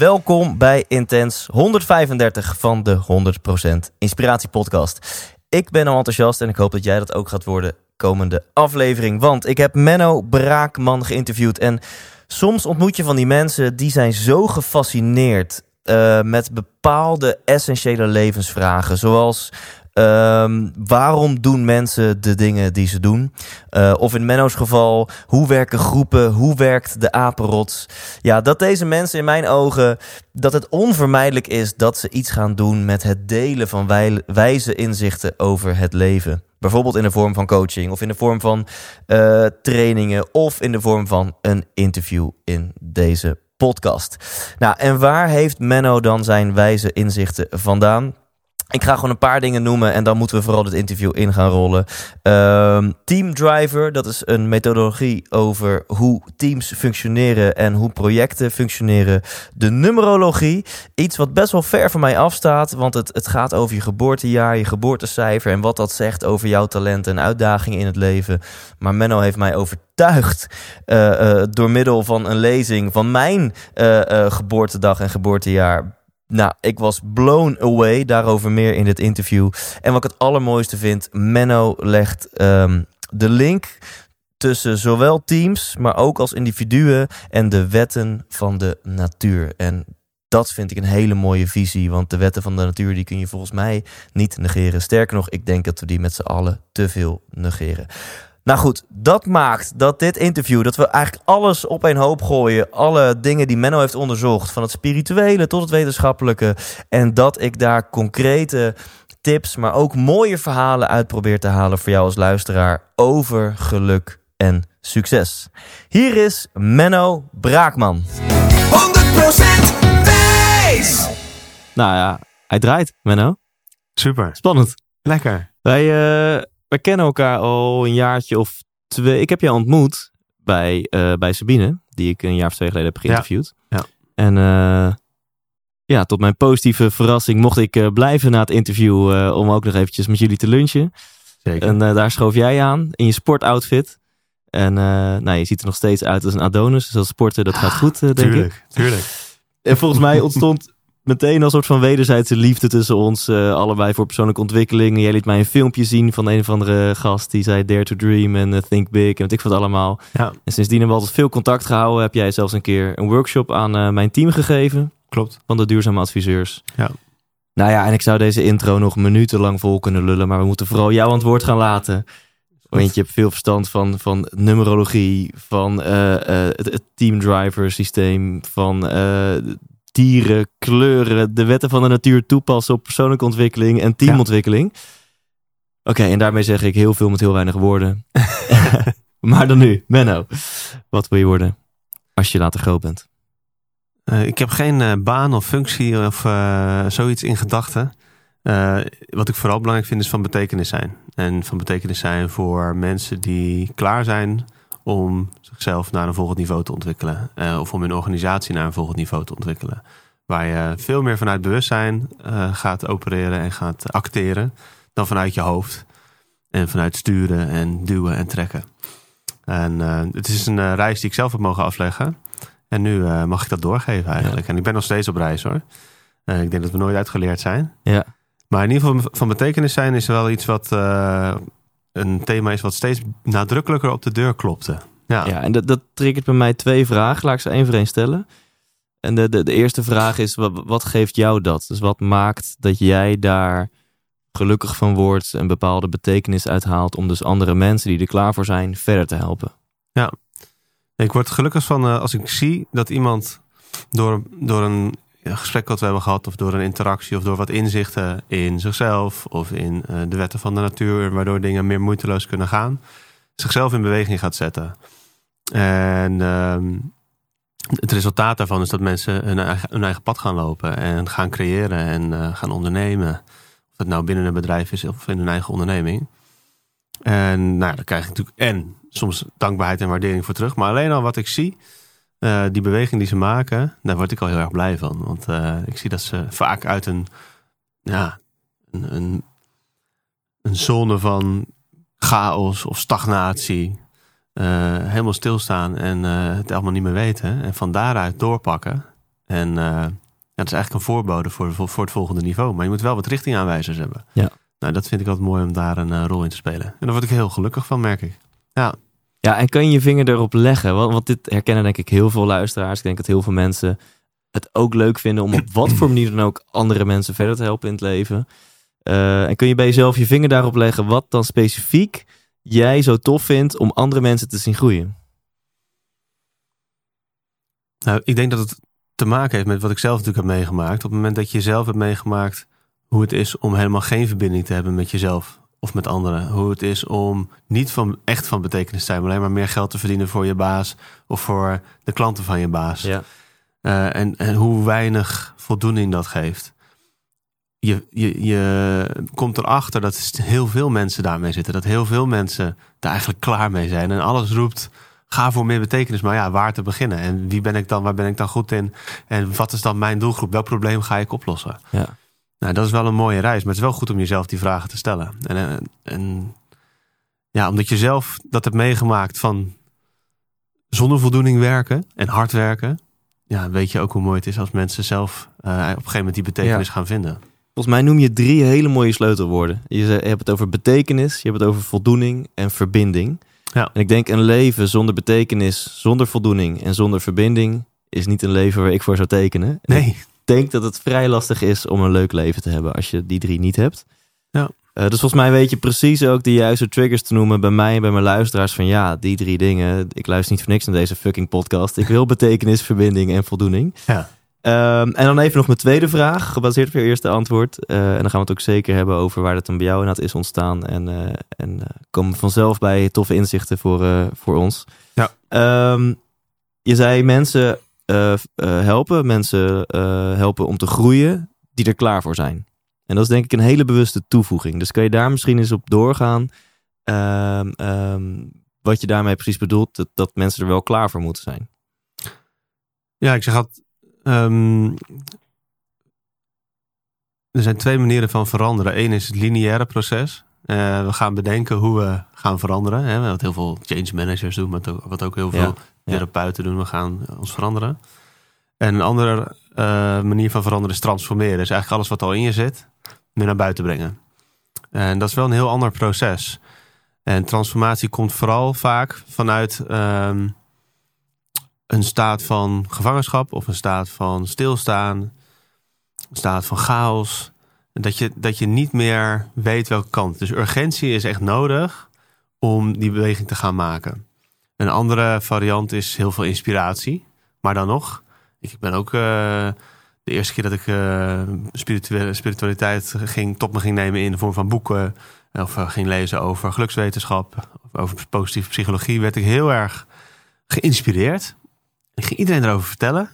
Welkom bij Intens 135 van de 100% Inspiratie Podcast. Ik ben al enthousiast en ik hoop dat jij dat ook gaat worden komende aflevering. Want ik heb Menno Braakman geïnterviewd. En soms ontmoet je van die mensen die zijn zo gefascineerd uh, met bepaalde essentiële levensvragen. Zoals Ehm, waarom doen mensen de dingen die ze doen? Uh, of in Menno's geval, hoe werken groepen? Hoe werkt de apenrots? Ja, dat deze mensen in mijn ogen, dat het onvermijdelijk is dat ze iets gaan doen met het delen van wijze inzichten over het leven. Bijvoorbeeld in de vorm van coaching of in de vorm van uh, trainingen of in de vorm van een interview in deze podcast. Nou, en waar heeft Menno dan zijn wijze inzichten vandaan? Ik ga gewoon een paar dingen noemen en dan moeten we vooral het interview in gaan rollen. Um, team Driver, dat is een methodologie over hoe teams functioneren en hoe projecten functioneren. De numerologie, iets wat best wel ver van mij afstaat, want het, het gaat over je geboortejaar, je geboortecijfer en wat dat zegt over jouw talenten en uitdagingen in het leven. Maar Menno heeft mij overtuigd uh, uh, door middel van een lezing van mijn uh, geboortedag en geboortejaar nou, ik was blown away. Daarover meer in dit interview. En wat ik het allermooiste vind, Menno legt um, de link tussen zowel teams, maar ook als individuen en de wetten van de natuur. En dat vind ik een hele mooie visie, want de wetten van de natuur die kun je volgens mij niet negeren. Sterker nog, ik denk dat we die met z'n allen te veel negeren. Nou goed, dat maakt dat dit interview, dat we eigenlijk alles op een hoop gooien. Alle dingen die Menno heeft onderzocht, van het spirituele tot het wetenschappelijke. En dat ik daar concrete tips, maar ook mooie verhalen uit probeer te halen voor jou als luisteraar over geluk en succes. Hier is Menno Braakman. 100% wijs! Nou ja, hij draait, Menno. Super. Spannend. Lekker. Wij, uh, wij kennen elkaar al een jaartje of twee. Ik heb jou ontmoet bij, uh, bij Sabine, die ik een jaar of twee geleden heb geïnterviewd. Ja. ja. En uh, ja, tot mijn positieve verrassing mocht ik uh, blijven na het interview om ook nog eventjes met jullie te lunchen. Zeker. En daar schoof jij aan in je sportoutfit. En nou, je ziet er nog steeds uit als een Adonis. Dus als sporten, dat gaat goed, denk tuurlijk, ik. Tuurlijk, En volgens mij ontstond meteen een soort van wederzijdse liefde tussen ons uh, allebei voor persoonlijke ontwikkeling. Jij liet mij een filmpje zien van een of andere gast die zei Dare to Dream en uh, Think Big en wat ik van het allemaal. Ja. En sindsdien hebben we altijd veel contact gehouden. Heb jij zelfs een keer een workshop aan uh, mijn team gegeven. Klopt. Van de duurzame adviseurs. Ja. Nou ja, en ik zou deze intro nog minutenlang vol kunnen lullen, maar we moeten vooral jou aan het woord gaan laten. Want je hebt veel verstand van, van numerologie, van het, het teamdriver systeem, van dieren, kleuren, de wetten van de natuur toepassen op persoonlijke ontwikkeling en teamontwikkeling. Ja. Oké, okay, en daarmee zeg ik heel veel met heel weinig woorden. maar dan nu, Menno, wat wil je worden als je later groot bent? Uh, ik heb geen uh, baan of functie of uh, zoiets in gedachten. wat ik vooral belangrijk vind is van betekenis zijn. En van betekenis zijn voor mensen die klaar zijn om zichzelf naar een volgend niveau te ontwikkelen. Uh, of om hun organisatie naar een volgend niveau te ontwikkelen. Waar je veel meer vanuit bewustzijn uh, gaat opereren en gaat acteren. Dan vanuit je hoofd. En vanuit sturen en duwen en trekken. En uh, het is een reis die ik zelf heb mogen afleggen. En nu mag ik dat doorgeven eigenlijk. Ja. En ik ben nog steeds op reis hoor. ik denk dat we nooit uitgeleerd zijn. Ja. Maar in ieder geval van betekenis zijn is wel iets wat een thema is wat steeds nadrukkelijker op de deur klopte. Ja, ja en dat, dat triggert bij mij twee vragen. Laat ik ze één voor één stellen. En de, de, de eerste vraag is, wat, wat geeft jou dat? Dus wat maakt dat jij daar gelukkig van wordt, een bepaalde betekenis uithaalt om dus andere mensen die er klaar voor zijn verder te helpen? Ja, ik word gelukkig van uh, als ik zie dat iemand door, door een gesprek wat we hebben gehad, of door een interactie, of door wat inzichten in zichzelf of in uh, de wetten van de natuur, waardoor dingen meer moeiteloos kunnen gaan, zichzelf in beweging gaat zetten. En ehm, het resultaat daarvan is dat mensen hun eigen, pad gaan lopen en gaan creëren en eh, gaan ondernemen. Of het nou binnen een bedrijf is of in hun eigen onderneming. En nou, daar krijg ik natuurlijk en soms dankbaarheid en waardering voor terug. Maar alleen al wat ik zie, eh, die beweging die ze maken, daar word ik al heel erg blij van. Want eh, ik zie dat ze vaak uit een, ja, een, een, een zone van chaos of stagnatie eh, helemaal stilstaan en het allemaal niet meer weten. En van daaruit doorpakken. En ja, dat is eigenlijk een voorbode voor, voor het volgende niveau. Maar je moet wel wat richtingaanwijzers hebben. Ja. Nou, dat vind ik altijd mooi om daar een rol in te spelen. En daar word ik heel gelukkig van, merk ik. Ja. Ja, en kun je je vinger erop leggen? Want, want dit herkennen denk ik heel veel luisteraars. Ik denk dat heel veel mensen het ook leuk vinden om op wat voor manier dan ook andere mensen verder te helpen in het leven. Uh, en kun je bij jezelf je vinger daarop leggen wat dan specifiek jij zo tof vindt om andere mensen te zien groeien? Nou, ik denk dat het te maken heeft met wat ik zelf natuurlijk heb meegemaakt. Op het moment dat je zelf hebt meegemaakt hoe het is om helemaal geen verbinding te hebben met jezelf of met anderen. Hoe het is om niet van, echt van betekenis te zijn, maar alleen maar meer geld te verdienen voor je baas of voor de klanten van je baas. Ja. Uh, en, en hoe weinig voldoening dat geeft. Je, je, je komt erachter dat heel veel mensen daarmee zitten. Dat heel veel mensen daar eigenlijk klaar mee zijn. En alles roept, ga voor meer betekenis. Maar ja, waar te beginnen? En wie ben ik dan? Waar ben ik dan goed in? En wat is dan mijn doelgroep? Welk probleem ga ik oplossen? Ja. Nou, dat is wel een mooie reis, maar het is wel goed om jezelf die vragen te stellen. En, en, en ja, omdat je zelf dat hebt meegemaakt van zonder voldoening werken en hard werken, ja, weet je ook hoe mooi het is als mensen zelf uh, op een gegeven moment die betekenis gaan vinden. Volgens mij noem je drie hele mooie sleutelwoorden. Je hebt het over betekenis, je hebt het over voldoening en verbinding. Ja. En ik denk een leven zonder betekenis, zonder voldoening en zonder verbinding is niet een leven waar ik voor zou tekenen. Nee denk dat het vrij lastig is om een leuk leven te hebben als je die drie niet hebt. Ja. Uh, dus volgens mij weet je precies ook de juiste triggers te noemen bij mij en bij mijn luisteraars. Van ja, die drie dingen. Ik luister niet voor niks naar deze fucking podcast. Ik wil betekenis, verbinding en voldoening. Ja. Um, en dan even nog mijn tweede vraag, gebaseerd op je eerste antwoord. Uh, en dan gaan we het ook zeker hebben over waar dat dan bij jou inderdaad is ontstaan. En, uh, en komen vanzelf bij toffe inzichten voor, voor ons. Ja. Um, je zei mensen uh, helpen, mensen uh, helpen om te groeien, die er klaar voor zijn. En dat is denk ik een hele bewuste toevoeging. Dus kan je daar misschien eens op doorgaan, uh, wat je daarmee precies bedoelt, dat, dat, mensen er wel klaar voor moeten zijn. Ja, ik zeg altijd, um, er zijn twee manieren van veranderen. Eén is het lineaire proces. Uh, we gaan bedenken hoe we gaan veranderen. Hè? Wat heel veel change managers doen, maar wat ook heel veel ja, therapeuten doen. We gaan ons veranderen. En een andere uh, manier van veranderen is transformeren. Dus eigenlijk alles wat al in je zit, meer naar buiten brengen. En dat is wel een heel ander proces. En transformatie komt vooral vaak vanuit um, een staat van gevangenschap of een staat van stilstaan, een staat van chaos. Dat je, dat je niet meer weet welke kant. Dus urgentie is echt nodig om die beweging te gaan maken. Een andere variant is heel veel inspiratie. Maar dan nog, ik ben ook uh, de eerste keer dat ik uh, spirituele, spiritualiteit ging, tot me ging nemen in de vorm van boeken. Of uh, ging lezen over gelukswetenschap, of over positieve psychologie, werd ik heel erg geïnspireerd. Ik ging iedereen erover vertellen,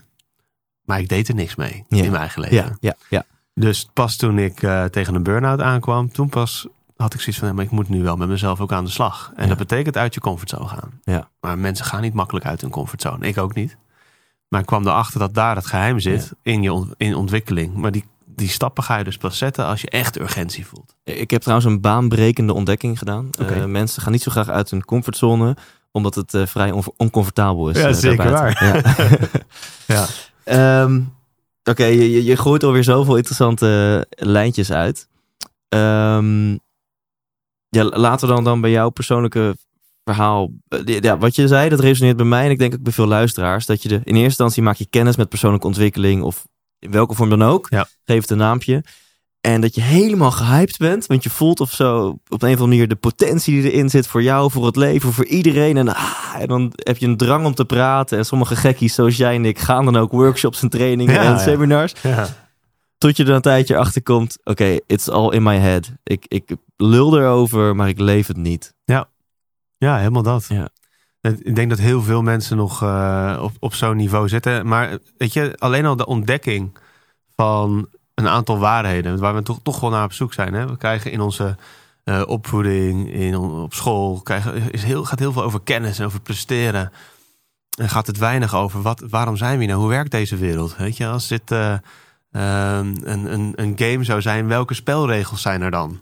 maar ik deed er niks mee ja. in mijn eigen leven. Ja, ja, ja. Dus pas toen ik tegen een burn-out aankwam, toen pas had ik zoiets van, maar ik moet nu wel met mezelf ook aan de slag. En Ja. dat betekent uit je comfortzone gaan. Ja. Maar mensen gaan niet makkelijk uit hun comfortzone. Ik ook niet. Maar ik kwam erachter dat daar het geheim zit in je on- in ontwikkeling. Maar die, die stappen ga je dus pas zetten als je echt urgentie voelt. Ik heb trouwens een baanbrekende ontdekking gedaan. Eh, mensen gaan niet zo graag uit hun comfortzone, omdat het eh, vrij on- oncomfortabel is. Ja, eh, zeker daarbuiten. Ja. Ja. Ehm, Oké, je, je, je gooit alweer zoveel interessante lijntjes uit. Ehm, ja, laten we dan, dan bij jouw persoonlijke verhaal. eh, Ja, wat je zei, dat resoneert bij mij en ik denk ook bij veel luisteraars. Dat je de, in eerste instantie maak je kennis met persoonlijke ontwikkeling of in welke vorm dan ook. Ja. Geef het een naampje. En dat je helemaal gehyped bent, want je voelt of zo op een of andere manier de potentie die erin zit voor jou, voor het leven, voor iedereen. En, ah, en dan heb je een drang om te praten. En sommige gekkies zoals jij en ik gaan dan ook workshops en trainingen Ja, en ja. seminars. Ja. Tot je er een tijdje achter komt, oké, it's all in my head. Ik, ik lul erover, maar ik leef het niet. Ja, helemaal dat. Ja. Ik denk dat heel veel mensen nog uh, op, op zo'n niveau zitten. Maar weet je, alleen al de ontdekking van een aantal waarheden, waar we toch, toch wel naar op zoek zijn. Hè? We krijgen in onze uh, opvoeding, in, op school, krijgen, is heel, gaat heel veel over kennis en over presteren. En gaat het weinig over wat, waarom zijn we nou? Hoe werkt deze wereld? Weet je, als dit uh, een, een, een game zou zijn, welke spelregels zijn er dan?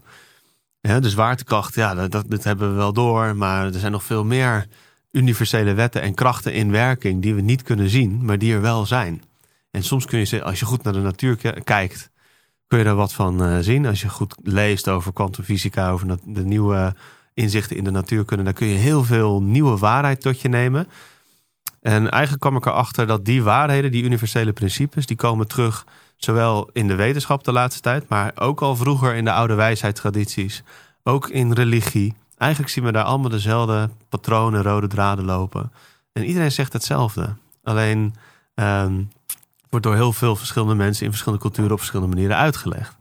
Ja, de zwaartekracht, ja, dat, dat, hebben we wel door. Maar er zijn nog veel meer universele wetten en krachten in werking die we niet kunnen zien, maar die er wel zijn. En soms kun je, als je goed naar de natuur kijkt, kun je daar wat van uh, zien. Als je goed leest over kwantumfysica, over de nieuwe inzichten in de natuurkunde, dan kun je heel veel nieuwe waarheid tot je nemen. En eigenlijk kwam ik erachter dat die waarheden, die universele principes, die komen terug zowel in de wetenschap de laatste tijd, maar ook al vroeger in de oude wijsheidstradities, ook in religie. Eigenlijk zien we daar allemaal dezelfde patronen, rode draden lopen. En iedereen zegt hetzelfde. Alleen um, wordt door heel veel verschillende mensen in verschillende culturen op verschillende manieren uitgelegd.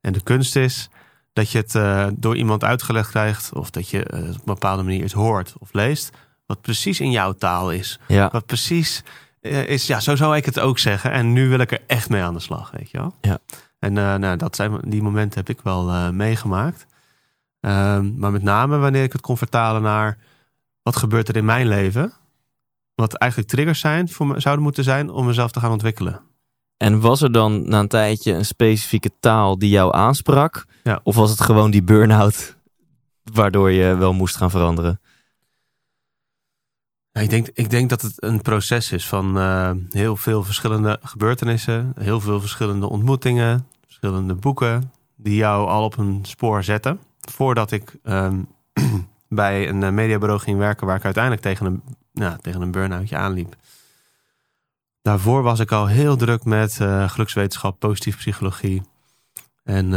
En de kunst is dat je het uh, door iemand uitgelegd krijgt, of dat je uh, op een bepaalde manier iets hoort of leest, wat precies in jouw taal is. Ja. Wat precies is, ja, zo zou ik het ook zeggen. En nu wil ik er echt mee aan de slag, weet je wel. Ja. En nou, dat zijn, die momenten heb ik wel meegemaakt. Ehm, maar met name wanneer ik het kon vertalen naar wat gebeurt er in mijn leven. Wat eigenlijk triggers zijn voor me, zouden moeten zijn om mezelf te gaan ontwikkelen. En was er dan na een tijdje een specifieke taal die jou aansprak? Ja. Of was het gewoon die burn-out waardoor je wel moest gaan veranderen? Ik, denk, ik denk dat het een proces is van uh, heel veel verschillende gebeurtenissen, heel veel verschillende ontmoetingen, verschillende boeken die jou al op een spoor zetten. Voordat ik um, bij een mediabureau ging werken waar ik uiteindelijk tegen een, nou, tegen een burn-outje aanliep. Daarvoor was ik al heel druk met uh, gelukswetenschap, positieve psychologie. En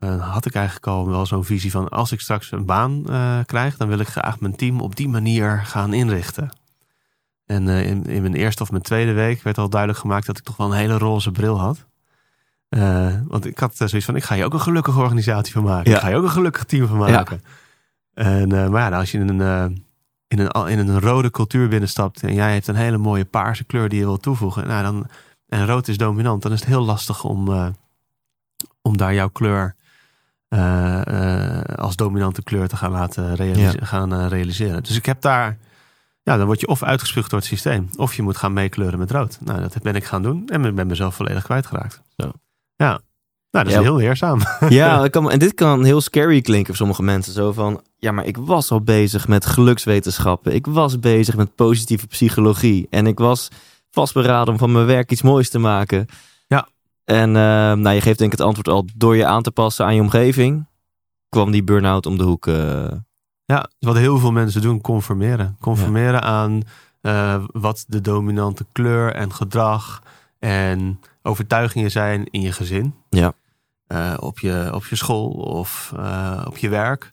uh, had ik eigenlijk al wel zo'n visie van als ik straks een baan uh, krijg, dan wil ik graag mijn team op die manier gaan inrichten. En in, in, mijn eerste of mijn tweede week werd al duidelijk gemaakt dat ik toch wel een hele roze bril had. want ik had zoiets van, ik ga je ook een gelukkige organisatie van maken. Ja. Ik ga je ook een gelukkig team van maken. Ja. En, maar ja, nou, als je een in een, in een rode cultuur binnenstapt en jij hebt een hele mooie paarse kleur die je wil toevoegen, nou dan, en rood is dominant, dan is het heel lastig om, om daar jouw kleur uh, uh, als dominante kleur te gaan laten realise Ja. gaan, realiseren. Dus ik heb daar, ja, dan word je of uitgespuugd door het systeem, of je moet gaan meekleuren met rood. Nou, dat ben ik gaan doen en ik ben mezelf volledig kwijtgeraakt. Zo. Ja. Nou, dat is Ja. heel leerzaam. Ja, kan, en dit kan heel scary klinken voor sommige mensen. Zo van, ja, maar ik was al bezig met gelukswetenschappen. Ik was bezig met positieve psychologie. En ik was vastberaden om van mijn werk iets moois te maken. En uh, nou, je geeft denk ik het antwoord al door je aan te passen aan je omgeving. Kwam die burn-out om de hoek. Uh... Ja, wat heel veel mensen doen, conformeren. Conformeren aan uh, wat de dominante kleur en gedrag en overtuigingen zijn in je gezin. Ja. Uh, op, je, op je school of uh, op je werk.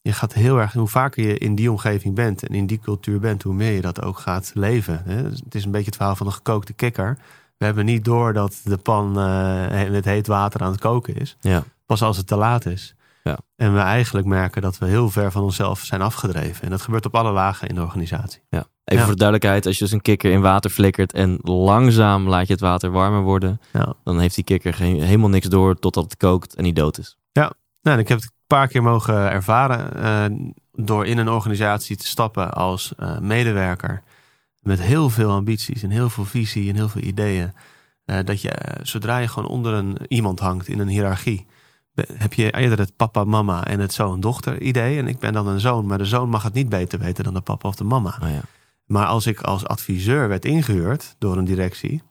Je gaat heel erg, hoe vaker je in die omgeving bent en in die cultuur bent, hoe meer je dat ook gaat leven. Hè? Het is een beetje het verhaal van de gekookte kikker. We hebben niet door dat de pan uh, met heet water aan het koken is. Ja. Pas als het te laat is. Ja. En we eigenlijk merken dat we heel ver van onszelf zijn afgedreven. En dat gebeurt op alle lagen in de organisatie. Ja. Even Ja. voor de duidelijkheid, als je dus een kikker in water flikkert en langzaam laat je het water warmer worden, Ja. dan heeft die kikker geen, helemaal niks door totdat het kookt en die dood is. Nou, en ik heb het een paar keer mogen ervaren eh, door in een organisatie te stappen als eh, medewerker. Met heel veel ambities en heel veel visie en heel veel ideeën. Eh, dat je, eh, zodra je gewoon onder een, iemand hangt in een hiërarchie, heb je eerder het papa, mama en het zoon-dochter idee. En ik ben dan een zoon, maar de zoon mag het niet beter weten dan de papa of de mama. Oh ja. Maar als ik als adviseur werd ingehuurd door een directie,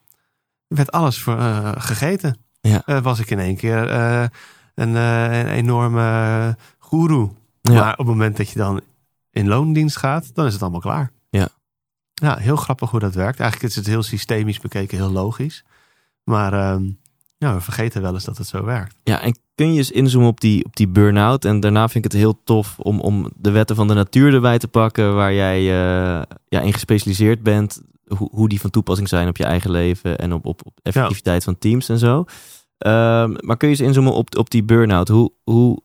werd alles voor, eh, gegeten. Ja. Was ik in één keer een, een enorme goeroe. Ja. Maar op het moment dat je dan in loondienst gaat, dan is het allemaal klaar. Ja. Heel grappig hoe dat werkt. Eigenlijk is het heel systemisch bekeken, heel logisch. Maar ehm, ja, we vergeten wel eens dat het zo werkt. Ja, en kun je eens inzoomen op die, op die burn-out? En daarna vind ik het heel tof om, om de wetten van de natuur erbij te pakken, waar jij eh, ja, in gespecialiseerd bent. Hoe, hoe die van toepassing zijn op je eigen leven en op, op, op effectiviteit van teams en zo. Ehm, maar kun je eens inzoomen op, op die burn-out? Hoe, hoe,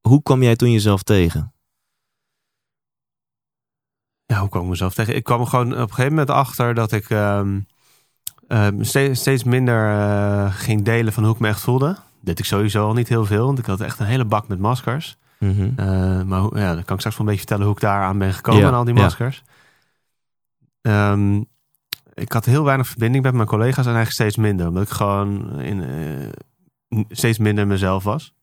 hoe kwam jij toen jezelf tegen? Ja, hoe kwam ik mezelf tegen? Ik kwam er gewoon op een gegeven moment achter dat ik ehm, ehm, steeds, steeds minder eh, ging delen van hoe ik me echt voelde. Dat deed ik sowieso al niet heel veel, want ik had echt een hele bak met maskers. Mhm. Eh, maar hoe- ja, dan kan ik straks wel een beetje vertellen hoe ik daar aan ben gekomen Ja, aan al die ja. maskers. Ehm, ik had heel weinig verbinding met mijn collega's en eigenlijk steeds minder. Omdat ik gewoon in, eh, steeds minder mezelf was.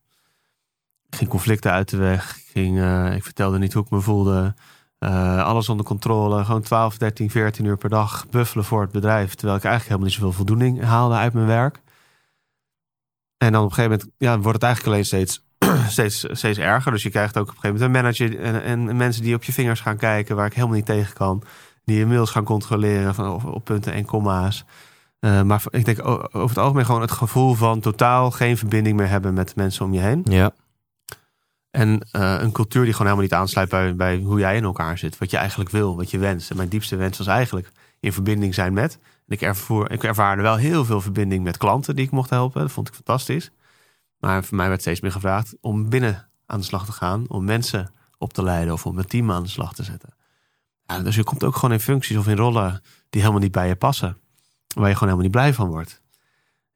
Ik ging conflicten uit de weg. Ik, ging, ik vertelde niet hoe ik me voelde. Eh, alles onder controle. Gewoon 12, 13, 14 uur per dag buffelen voor het bedrijf. Terwijl ik eigenlijk helemaal niet zoveel voldoening haalde uit mijn werk. En dan op een gegeven moment ja, wordt het eigenlijk alleen steeds steeds, steeds erger. Dus je krijgt ook op een gegeven moment een manager en, en mensen die op je vingers gaan kijken, waar ik helemaal niet tegen kan. Die je mails gaan controleren van, op, op punten en komma's. Eh, maar ik denk over het algemeen gewoon het gevoel van totaal geen verbinding meer hebben met mensen om je heen. Ja. En eh, een cultuur die gewoon helemaal niet aansluit bij, bij hoe jij in elkaar zit. Wat je eigenlijk wil, wat je wenst. En mijn diepste wens was eigenlijk in verbinding zijn met. Ik, ervoer, ik ervaarde wel heel veel verbinding met klanten die ik mocht helpen. Dat vond ik fantastisch. Maar voor mij werd steeds meer gevraagd om binnen aan de slag te gaan. Om mensen op te leiden of om een team aan de slag te zetten. Ja, dus je komt ook gewoon in functies of in rollen die helemaal niet bij je passen. Waar je gewoon helemaal niet blij van wordt.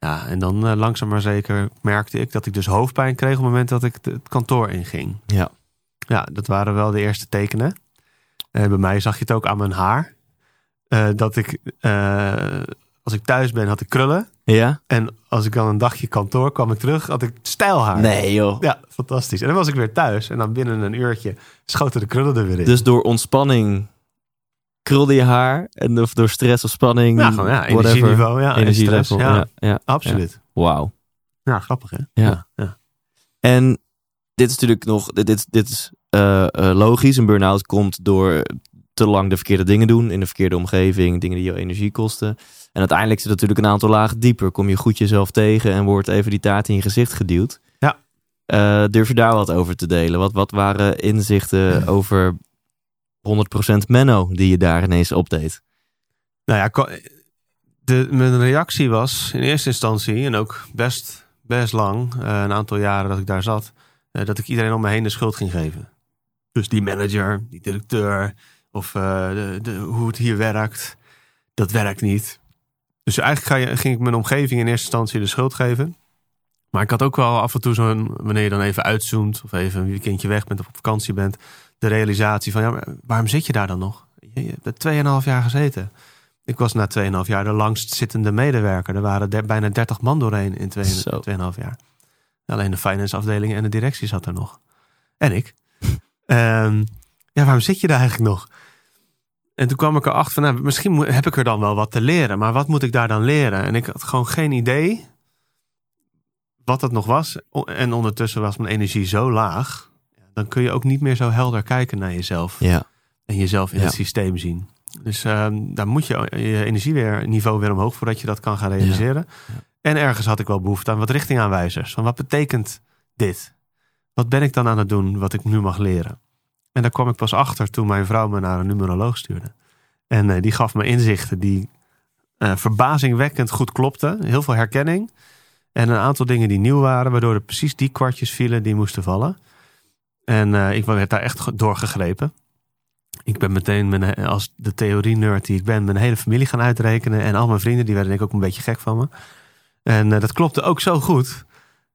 Ja, en dan eh, langzaam maar zeker merkte ik dat ik dus hoofdpijn kreeg op het moment dat ik het kantoor inging. Ja. Ja, dat waren wel de eerste tekenen. Eh, bij mij zag je het ook aan mijn haar. Eh, dat ik, als ik thuis ben, had ik krullen. Ja? En als ik dan een dagje kantoor kwam ik terug, had ik stijlhaar. Nee joh. Ja, fantastisch. En dan was ik weer thuis. En dan binnen een uurtje schoten de krullen er weer in. Dus door ontspanning krulde je haar en of door stress of spanning, ja, gewoon, ja, energieniveau. Ja, en energielevel. stress, Ja. Ja, absoluut. Wauw. Ja, grappig hè? Ja. ja. En dit is natuurlijk nog, dit, dit, dit is eh, eh, logisch. Een burn-out komt door te lang de verkeerde dingen doen in de verkeerde omgeving, dingen die jou energie kosten. En uiteindelijk zit natuurlijk een aantal lagen dieper. Kom je goed jezelf tegen en wordt even die taart in je gezicht geduwd. Ja. Eh, durf je daar wat over te delen? Wat, wat waren inzichten over 100% Menno die je daar ineens opdeed? Nou ja, de, mijn reactie was in eerste instantie, en ook best, best lang, eh, een aantal jaren dat ik daar zat, eh, dat ik iedereen om me heen de schuld ging geven. Dus die manager, die directeur, of eh, de, de, hoe het hier werkt, dat werkt niet. Dus eigenlijk ga je, ging ik mijn omgeving in eerste instantie de schuld geven. Maar ik had ook wel af en toe zo'n, wanneer je dan even uitzoomt, of even een weekendje weg bent of op vakantie bent, de realisatie van, ja, waarom zit je daar dan nog? Je, je hebt er 2,5 jaar gezeten. Ik was na 2,5 jaar de langst zittende medewerker. Er waren der- bijna 30 man doorheen in 2,5 Zo. 2,5 jaar. Alleen de finance afdeling en de directie zat er nog. En ik. Ehm, ja, waarom zit je daar eigenlijk nog? En toen kwam ik erachter van, nou, misschien moet- heb ik er dan wel wat te leren. Maar wat moet ik daar dan leren? En ik had gewoon geen idee wat dat nog was. En ondertussen was mijn energie zo laag. Dan kun je ook niet meer zo helder kijken naar jezelf Ja. en jezelf in Ja. het systeem zien. Dus ehm, daar moet je je energieniveau weer omhoog voordat je dat kan gaan realiseren. Ja. En ergens had ik wel behoefte aan wat richtingaanwijzers. Van wat betekent dit? Wat ben ik dan aan het doen wat ik nu mag leren? En daar kwam ik pas achter toen mijn vrouw me naar een numeroloog stuurde. En eh, die gaf me inzichten die eh, verbazingwekkend goed klopten. Heel veel herkenning. En een aantal dingen die nieuw waren, waardoor er precies die kwartjes vielen die moesten vallen. En eh, ik werd daar echt ge- doorgegrepen. Ik ben meteen, mijn, als de theorie-nerd die ik ben, mijn hele familie gaan uitrekenen. En al mijn vrienden, die werden denk ik ook een beetje gek van me. En eh, dat klopte ook zo goed.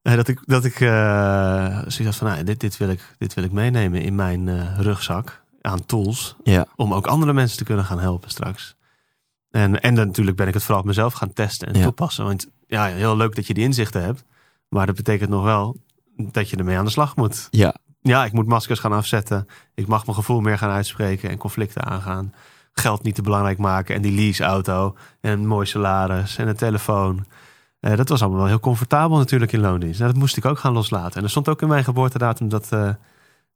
eh, dat ik, dat ik eh zoiets had van, nou, dit, dit, wil ik, dit wil ik meenemen in mijn eh, rugzak aan tools. Ja. Om ook andere mensen te kunnen gaan helpen straks. En, en dan natuurlijk ben ik het vooral op mezelf gaan testen en Ja. toepassen. Want ja, heel leuk dat je die inzichten hebt. Maar dat betekent nog wel dat je ermee aan de slag moet. Ja. Ja, ik moet maskers gaan afzetten. Ik mag mijn gevoel meer gaan uitspreken en conflicten aangaan. Geld niet te belangrijk maken. En die leaseauto. En een mooi salaris. En een telefoon. Eh, dat was allemaal wel heel comfortabel natuurlijk in loondienst. Nou, dat moest ik ook gaan loslaten. En er stond ook in mijn geboortedatum dat eh,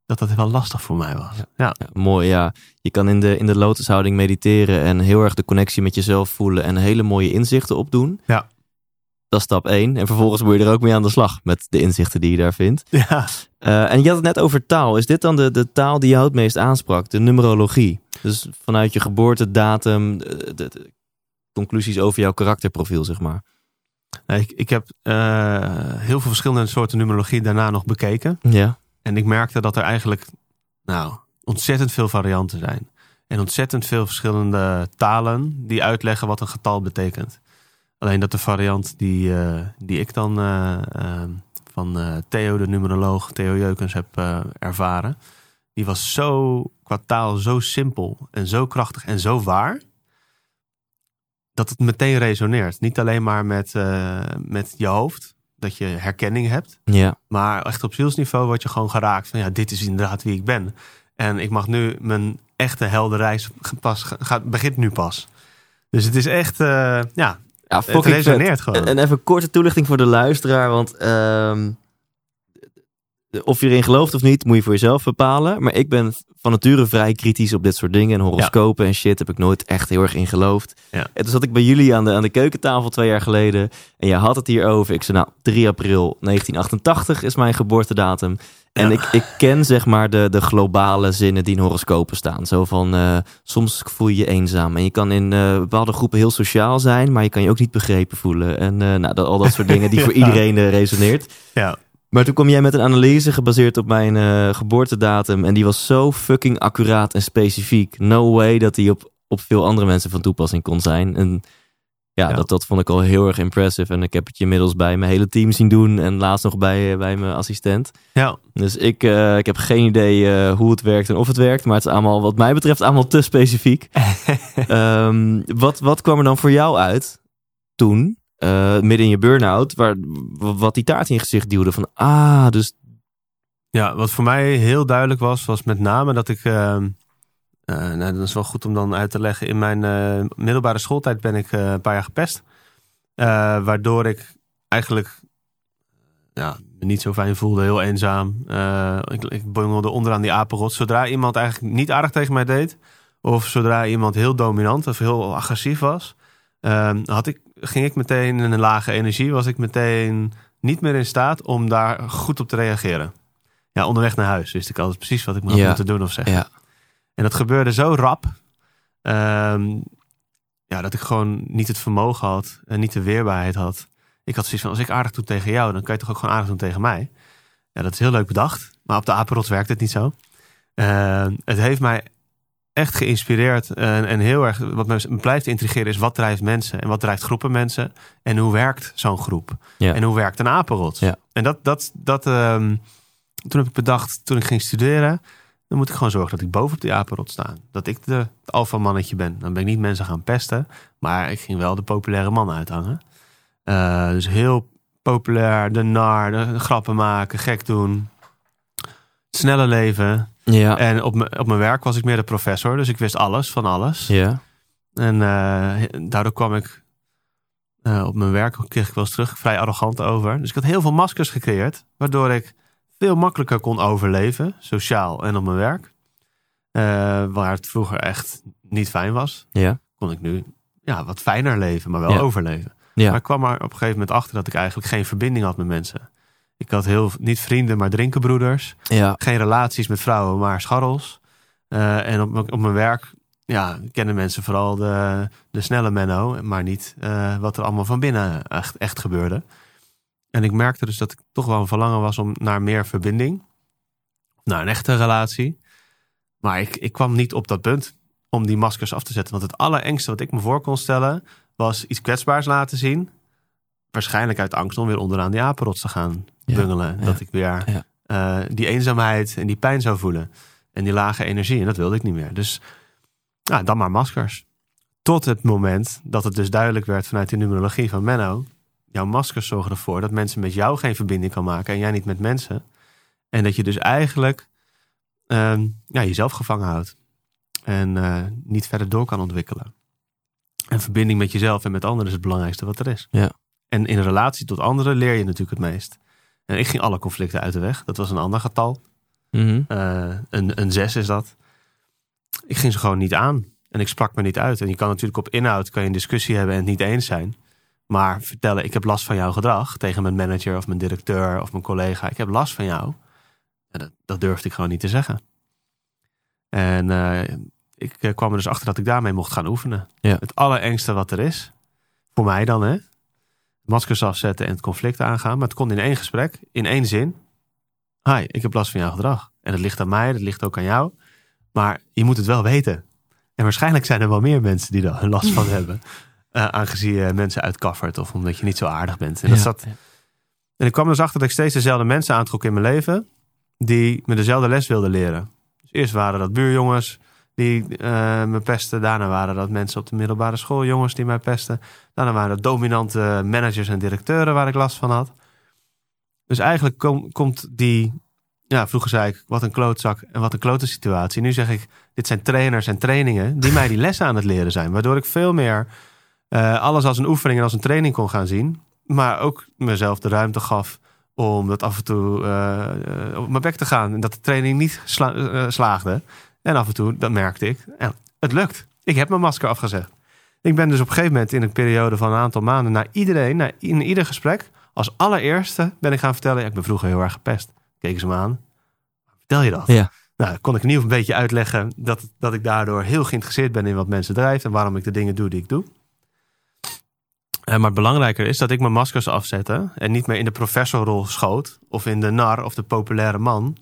dat, dat wel lastig voor mij was. Ja. Ja, mooi, ja. Je kan in de, in de lotushouding mediteren en heel erg de connectie met jezelf voelen en hele mooie inzichten opdoen. Ja. Dat is stap één. En vervolgens moet je er ook mee aan de slag met de inzichten die je daar vindt. ja. Eh, en je had het net over taal. Is dit dan de, de taal die jou het meest aansprak? De numerologie. Dus vanuit je geboortedatum, de, de, de conclusies over jouw karakterprofiel, zeg maar. Ik heb eh, heel veel verschillende soorten numerologie daarna nog bekeken. Ja. En ik merkte dat er eigenlijk nou, ontzettend veel varianten zijn. En ontzettend veel verschillende talen die uitleggen wat een getal betekent. Alleen dat de variant die, eh, die ik dan eh, eh, van Theo, de numeroloog, Theo Jeukens, heb ervaren. Die was zo qua taal zo simpel en zo krachtig en zo waar. Dat het meteen resoneert. Niet alleen maar met, met je hoofd, dat je herkenning hebt. Ja. Maar echt op zielsniveau word je gewoon geraakt van ja, dit is inderdaad wie ik ben. En ik mag nu mijn echte heldenreis pas, gaat, begint nu pas. Dus het is echt, ja, Ja, het resoneert gewoon. En, en even een korte toelichting voor de luisteraar. Want ehm, of je erin gelooft of niet, moet je voor jezelf bepalen. Maar ik ben van nature vrij kritisch op dit soort dingen. En horoscopen en shit heb ik nooit echt heel erg in geloofd. Ja. En toen zat ik bij jullie aan de, aan de keukentafel twee jaar geleden. En jij had het hier over. Ik zei nou, 3 april 1988 is mijn geboortedatum. En Ja. ik, ik ken zeg maar de, de globale zinnen die in horoscopen staan. Zo van, eh, soms voel je je eenzaam. En je kan in eh, bepaalde groepen heel sociaal zijn, maar je kan je ook niet begrepen voelen. En eh, nou, dat, al dat soort dingen die voor iedereen resoneert. ja, Maar toen kwam jij met een analyse gebaseerd op mijn geboortedatum. En die was zo fucking accuraat en specifiek. No way dat die op, op veel andere mensen van toepassing kon zijn. En ja, Ja. Dat, dat vond ik al heel erg impressive. En ik heb het je inmiddels bij mijn hele team zien doen. En laatst nog bij, eh, bij mijn assistent. ja, Dus ik, eh, ik heb geen idee eh, hoe het werkt en of het werkt. Maar het is allemaal, wat mij betreft, allemaal te specifiek. Ehm, wat, wat kwam er dan voor jou uit toen, midden in je burn-out, waar, wat die taart in je gezicht duwde? Van, ah, dus ja, wat voor mij heel duidelijk was, was met name dat ik, eh, eh, nou, dat is wel goed om dan uit te leggen. In mijn eh, middelbare schooltijd ben ik eh, een paar jaar gepest. Eh, waardoor ik eigenlijk ja, me niet zo fijn voelde, heel eenzaam. Eh, ik, ik bungelde onderaan die apenrot. Zodra iemand eigenlijk niet aardig tegen mij deed, of zodra iemand heel dominant of heel agressief was, eh, had ik, ging ik meteen in een lage energie, was ik meteen niet meer in staat om daar goed op te reageren. Ja, onderweg naar huis wist ik altijd precies wat ik moeten doen of zeggen. ja, En dat gebeurde zo rap. ehm, ja, dat ik gewoon niet het vermogen had en niet de weerbaarheid had. Ik had zoiets van, als ik aardig doe tegen jou, dan kan je toch ook gewoon aardig doen tegen mij. Ja, dat is heel leuk bedacht. Maar op de apenrots werkt het niet zo. Ehm, het heeft mij echt geïnspireerd. En, en heel erg, wat me blijft intrigeren is, wat drijft mensen? En wat drijft groepen mensen? En hoe werkt zo'n groep? Ja. En hoe werkt een apenrots? Ja. En dat, dat, dat ehm, toen heb ik bedacht, toen ik ging studeren, dan moet ik gewoon zorgen dat ik bovenop die apenrot sta. Dat ik de, alfamannetje ben. Dan ben ik niet mensen gaan pesten, maar ik ging wel de populaire man uithangen. Eh, dus heel populair, de nar, de grappen maken, gek doen. Snelle leven. ja, En op, mijn- op mijn werk was ik meer de professor, dus ik wist alles van alles. ja, En eh, daardoor kwam ik eh, op mijn werk, kreeg ik wel eens terug, vrij arrogant over. Dus ik had heel veel maskers gecreëerd, waardoor ik veel makkelijker kon overleven, sociaal en op mijn werk. Eh, waar het vroeger echt niet fijn was, ja, kon ik nu ja, wat fijner leven, maar wel Ja. overleven. Ja. Maar ik kwam er op een gegeven moment achter dat ik eigenlijk geen verbinding had met mensen. Ik had heel, niet vrienden, maar drinkenbroeders. ja, Geen relaties met vrouwen, maar scharrels. Eh, en op, mijn- op mijn werk ja, kennen mensen vooral de, de snelle Menno, maar niet eh, wat er allemaal van binnen echt, echt gebeurde. En ik merkte dus dat ik toch wel een verlangen was om naar meer verbinding. Naar een echte relatie. Maar ik, ik kwam niet op dat punt om die maskers af te zetten. Want het allerengste wat ik me voor kon stellen was iets kwetsbaars laten zien. Waarschijnlijk uit angst om weer onderaan die apenrots te gaan bungelen. ja, Dat ik weer ja. eh, die eenzaamheid en die pijn zou voelen. En die lage energie. En dat wilde ik niet meer. Dus nou, dan maar maskers. Tot het moment dat het dus duidelijk werd vanuit de numerologie van Menno. Jouw maskers zorgen ervoor dat mensen met jou geen verbinding kan maken. En jij niet met mensen. En dat je dus eigenlijk ehm, ja, jezelf gevangen houdt. En eh, niet verder door kan ontwikkelen. En verbinding met jezelf en met anderen is het belangrijkste wat er is. Ja. En in relatie tot anderen leer je natuurlijk het meest. En ik ging alle conflicten uit de weg. Dat was een ander getal. Mhm. Eh, een, een zes is dat. Ik ging ze gewoon niet aan. En ik sprak me niet uit. En je kan natuurlijk op inhoud kan je een discussie hebben en het niet eens zijn. Maar vertellen, ik heb last van jouw gedrag tegen mijn manager of mijn directeur of mijn collega. Ik heb last van jou. Ja, dat, dat durfde ik gewoon niet te zeggen. En eh, ik eh, kwam er dus achter dat ik daarmee mocht gaan oefenen. Ja. Het allerengste wat er is. Voor mij dan, hè. Maskers afzetten en het conflict aangaan. Maar het kon in één gesprek, in één zin. Hi, ik heb last van jouw gedrag. En het ligt aan mij, dat ligt ook aan jou. Maar je moet het wel weten. En waarschijnlijk zijn er wel meer mensen die daar last van hebben. Eh, aangezien je mensen uitkaffert of omdat je niet zo aardig bent. En, dat Ja. zat, en ik kwam dus achter dat ik steeds dezelfde mensen aantrok in mijn leven. Die me dezelfde les wilden leren. Dus eerst waren dat buurjongens die eh, me pesten. Daarna waren dat mensen op de middelbare school, jongens die mij pesten. Daarna waren dat dominante managers en directeuren waar ik last van had. Dus eigenlijk kom- komt die... Ja, vroeger zei ik, wat een klootzak en wat een klote situatie. Nu zeg ik, dit zijn trainers en trainingen die mij die lessen aan het leren zijn. Waardoor ik veel meer eh, alles als een oefening en als een training kon gaan zien. Maar ook mezelf de ruimte gaf om dat af en toe eh, eh, op mijn bek te gaan. En dat de training niet sla- slaagde. En af en toe, dat merkte ik, ja, het lukt. Ik heb mijn masker afgezegd. Ik ben dus op een gegeven moment in een periode van een aantal maanden... naar iedereen, naar, in ieder gesprek... als allereerste ben ik gaan vertellen... Ja, ik ben vroeger heel erg gepest. Keken ze me aan. Vertel je dat? Ja. Nou, kon ik in ieder geval een beetje uitleggen... Dat, dat ik daardoor heel geïnteresseerd ben in wat mensen drijft... en waarom ik de dingen doe die ik doe. Eh, maar belangrijker is dat ik mijn maskers afzette... en niet meer in de professorrol schoot... of in de nar of de populaire man...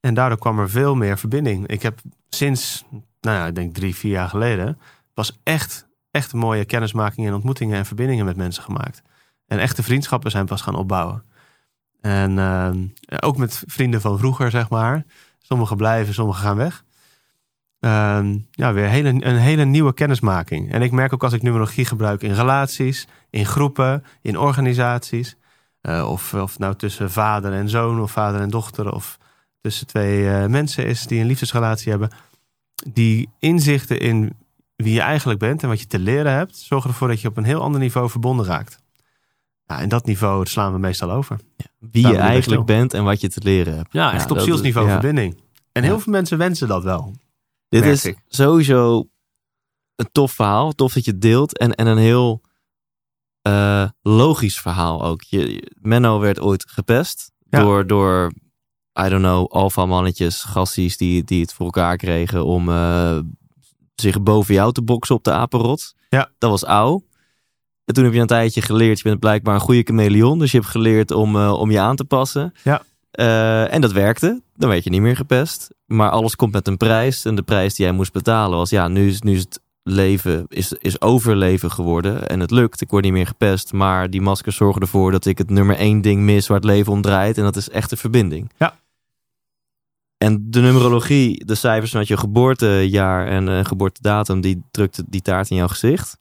En daardoor kwam er veel meer verbinding. Ik heb sinds, nou ja, ik denk drie, vier jaar geleden, pas echt, echt mooie kennismakingen en ontmoetingen en verbindingen met mensen gemaakt. En echte vriendschappen zijn pas gaan opbouwen. En eh, ook met vrienden van vroeger, zeg maar. Sommigen blijven, sommigen gaan weg. Ehm, ja, weer hele, een hele nieuwe kennismaking. En ik merk ook als ik numerologie gebruik in relaties, in groepen, in organisaties. eh, of, of nou tussen vader en zoon, of vader en dochter, of tussen twee eh, mensen is die een liefdesrelatie hebben. Die inzichten in wie je eigenlijk bent en wat je te leren hebt, zorgen ervoor dat je op een heel ander niveau verbonden raakt. Ja, en dat niveau slaan we meestal over. Wie je eigenlijk bent en wat je te leren hebt. Ja, echt op zielsniveau verbinding. En heel veel mensen wensen dat wel. Dit is ik. sowieso een tof verhaal. Tof dat je het deelt. En, en een heel eh, logisch verhaal ook. Je, je- Menno werd ooit gepest Ja. door, door, I don't know, alfa mannetjes, gassies die, die het voor elkaar kregen om eh, zich boven jou te boksen op de apenrot. Ja. Dat was oud. En toen heb je een tijdje geleerd, je bent blijkbaar een goede chameleon. Dus je hebt geleerd om, eh, om je aan te passen. Ja. Eh, en dat werkte. Dan werd je niet meer gepest. Maar alles komt met een prijs. En de prijs die jij moest betalen was, ja, nu is, nu is het leven is, is overleven geworden. En het lukt. Ik word niet meer gepest. Maar die maskers zorgen ervoor dat ik het nummer één ding mis waar het leven om draait. En dat is echte verbinding. Ja. En de numerologie, de cijfers van je geboortejaar en eh, geboortedatum, die drukte die taart in jouw gezicht.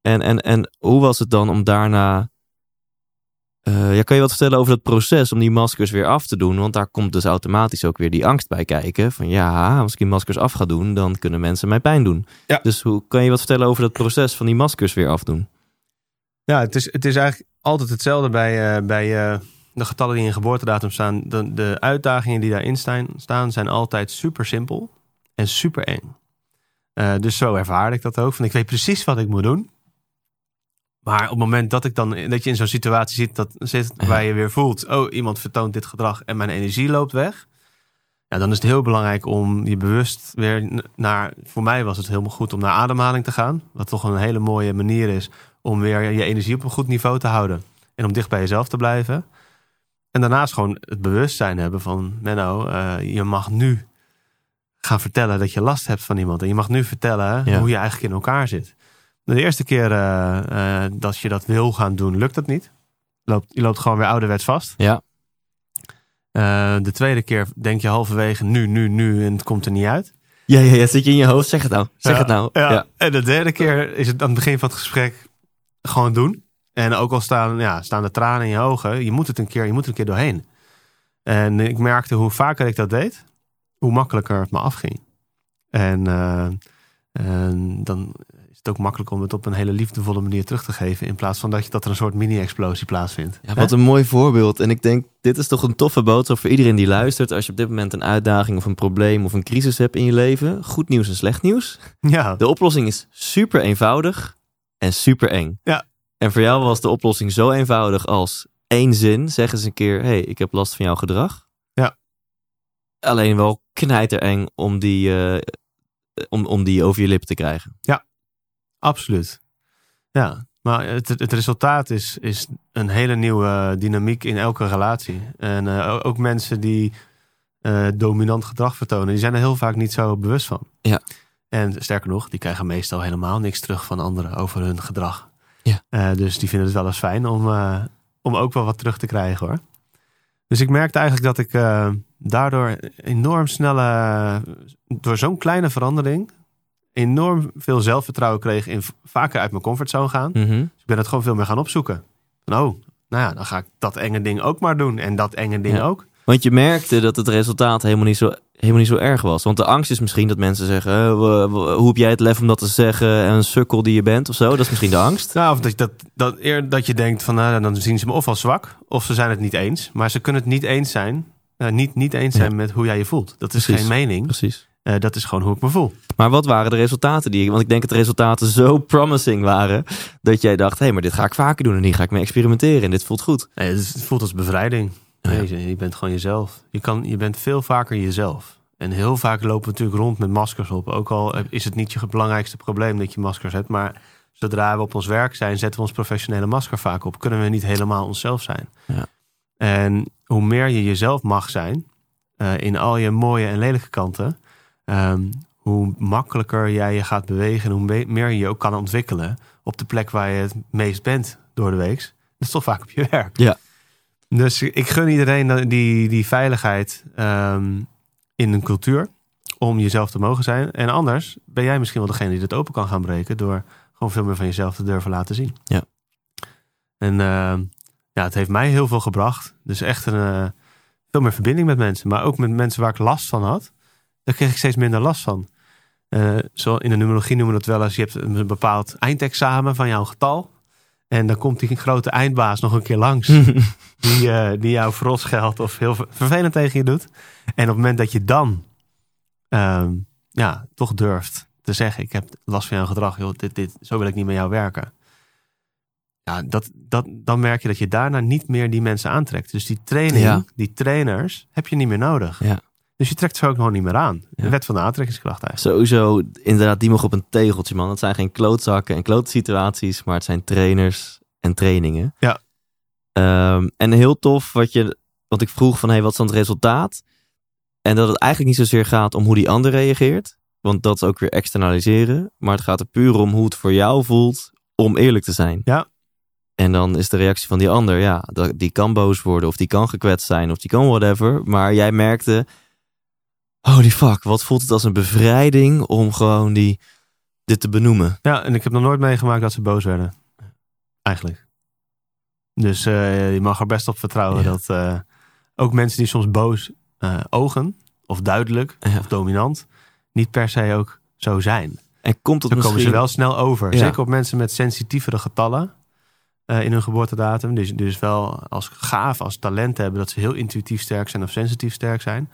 En, en, en hoe was het dan om daarna. Eh, ja, kan je wat vertellen over dat proces om die maskers weer af te doen? Want daar komt dus automatisch ook weer die angst bij kijken. Van ja, als ik die maskers af ga doen, dan kunnen mensen mij pijn doen. Ja. Dus hoe kan je wat vertellen over dat proces van die maskers weer afdoen? Ja, het is, het is eigenlijk altijd hetzelfde bij, eh, bij eh, de getallen die in geboortedatum staan. De, de uitdagingen die daarin staan, staan zijn altijd super simpel en super eng. Dus zo ervaarde ik dat ook. Van ik weet precies wat ik moet doen. Maar op het moment dat ik dan dat je in zo'n situatie zit, dat, zit waar je weer voelt, oh, iemand vertoont dit gedrag en mijn energie loopt weg. Ja, dan is het heel belangrijk om je bewust weer naar. Voor mij was het helemaal goed om naar ademhaling te gaan. Wat toch een hele mooie manier is om weer je energie op een goed niveau te houden. En om dicht bij jezelf te blijven. En daarnaast gewoon het bewustzijn hebben van... Menno, eh, je mag nu gaan vertellen dat je last hebt van iemand. En je mag nu vertellen Ja. hoe je eigenlijk in elkaar zit. De eerste keer eh, eh, dat je dat wil gaan doen, lukt dat niet. Loopt, je loopt gewoon weer ouderwets vast. Ja. Eh, de tweede keer denk je halverwege nu, nu, nu en het komt er niet uit. Ja, ja, ja, zit je in je hoofd? Zeg het nou. Zeg Ja, het nou. Ja. En de derde keer is het aan het begin van het gesprek gewoon doen. En ook al staan, ja, staan de tranen in je ogen, je moet het een keer, je moet er een keer doorheen. En ik merkte hoe vaker ik dat deed, hoe makkelijker het me afging. En, en dan het ook makkelijk om het op een hele liefdevolle manier terug te geven. In plaats van dat, je, dat er een soort mini-explosie plaatsvindt. Ja, wat een mooi voorbeeld. En ik denk, dit is toch een toffe boodschap voor iedereen die luistert. Als je op dit moment een uitdaging of een probleem of een crisis hebt in je leven. Goed nieuws en slecht nieuws. Ja, De oplossing is super eenvoudig en super eng. Ja. En voor jou was de oplossing zo eenvoudig als één zin. Zeg eens een keer, hey, ik heb last van jouw gedrag. Ja. Alleen wel knijtereng om die, eh, om, om die over je lippen te krijgen. Absoluut. Ja, maar het, het resultaat is, is een hele nieuwe dynamiek in elke relatie. En eh, ook mensen die eh, dominant gedrag vertonen, die zijn er heel vaak niet zo bewust van. Ja. En sterker nog, die krijgen meestal helemaal niks terug van anderen over hun gedrag. Ja. Eh, dus die vinden het wel eens fijn om, om ook wel wat terug te krijgen hoor. Dus ik merkte eigenlijk dat ik daardoor enorm snelle, door zo'n kleine verandering, enorm veel zelfvertrouwen kreeg in vaker uit mijn comfortzone gaan. Mhm. Dus ik ben het gewoon veel meer gaan opzoeken. Van, oh, nou ja, dan ga ik dat enge ding ook maar doen. En dat enge ding Ja. ook. Want je merkte dat het resultaat helemaal niet, zo, helemaal niet zo erg was. Want de angst is misschien dat mensen zeggen... hoe heb jij het lef om dat te zeggen? En een sukkel die je bent of zo. Dat is misschien de angst. Nou, of dat, dat, dat, eer, dat je denkt van, nou, dan zien ze me of als zwak, of ze zijn het niet eens. Maar ze kunnen het niet eens zijn, eh, niet, niet eens Ja. zijn met hoe jij je voelt. Dat is Precies. geen mening, Precies. Eh, dat is gewoon hoe ik me voel. Maar wat waren de resultaten die... Want ik denk dat de resultaten zo promising waren... dat jij dacht, hé, hey, maar dit ga ik vaker doen... en hier ga ik mee experimenteren en dit voelt goed. Nee, het, voelt als bevrijding. Nee, je, je bent gewoon jezelf. Je, kan, je bent veel vaker jezelf. En heel vaak lopen we natuurlijk rond met maskers op. Ook al is het niet je belangrijkste probleem dat je maskers hebt. Maar zodra we op ons werk zijn, zetten we ons professionele masker vaak op. Kunnen we niet helemaal onszelf zijn. Ja. En hoe meer je jezelf mag zijn, eh, in al je mooie en lelijke kanten, ehm, hoe makkelijker jij je gaat bewegen en hoe me- meer je je ook kan ontwikkelen op de plek waar je het meest bent door de week. Dat is toch vaak op je werk. Ja. Dus ik gun iedereen die, die veiligheid ehm, in een cultuur om jezelf te mogen zijn. En anders ben jij misschien wel degene die dat open kan gaan breken door gewoon veel meer van jezelf te durven laten zien. Ja. En ehm, ja, het heeft mij heel veel gebracht. Dus echt een, eh, veel meer verbinding met mensen. Maar ook met mensen waar ik last van had. Daar kreeg ik steeds minder last van. Eh, zo in de numerologie noemen we dat wel eens. Je hebt een bepaald eindexamen van jouw getal. En dan komt die grote eindbaas nog een keer langs. die, eh, die jou verrot scheldt of heel ver- vervelend tegen je doet. En op het moment dat je dan ehm, ja, toch durft te zeggen: Ik heb last van jouw gedrag, joh, dit, dit, zo wil ik niet met jou werken. Ja, dat, dat, dan merk je dat je daarna niet meer die mensen aantrekt. Dus die training, Ja. die trainers, heb je niet meer nodig. Ja. Dus je trekt ze ook gewoon niet meer aan. De Ja. wet van de aantrekkingskracht eigenlijk. Sowieso, inderdaad, die mogen op een tegeltje, man. Het zijn geen klootzakken en klootsituaties, maar het zijn trainers en trainingen. Ja. Ehm, en heel tof wat je, want ik vroeg van, hey, wat is dan het resultaat? En dat het eigenlijk niet zozeer gaat om hoe die ander reageert, want dat is ook weer externaliseren, maar het gaat er puur om hoe het voor jou voelt om eerlijk te zijn. Ja. En dan is de reactie van die ander, ja, dat- die kan boos worden of die kan gekwetst zijn of die kan whatever, maar jij merkte, holy fuck, wat voelt het als een bevrijding om gewoon die, dit te benoemen. Ja, en ik heb nog nooit meegemaakt dat ze boos werden. Eigenlijk. Dus eh, je mag er best op vertrouwen Ja. dat eh, ook mensen die soms boos eh, ogen, of duidelijk, Ja. of dominant, niet per se ook zo zijn. En komt het Dan komen ze misschien... wel snel over. Ja. Zeker op mensen met sensitievere getallen in hun geboortedatum. Dus, dus wel als gaaf, als talent hebben dat ze heel intuïtief sterk zijn of sensitief sterk zijn.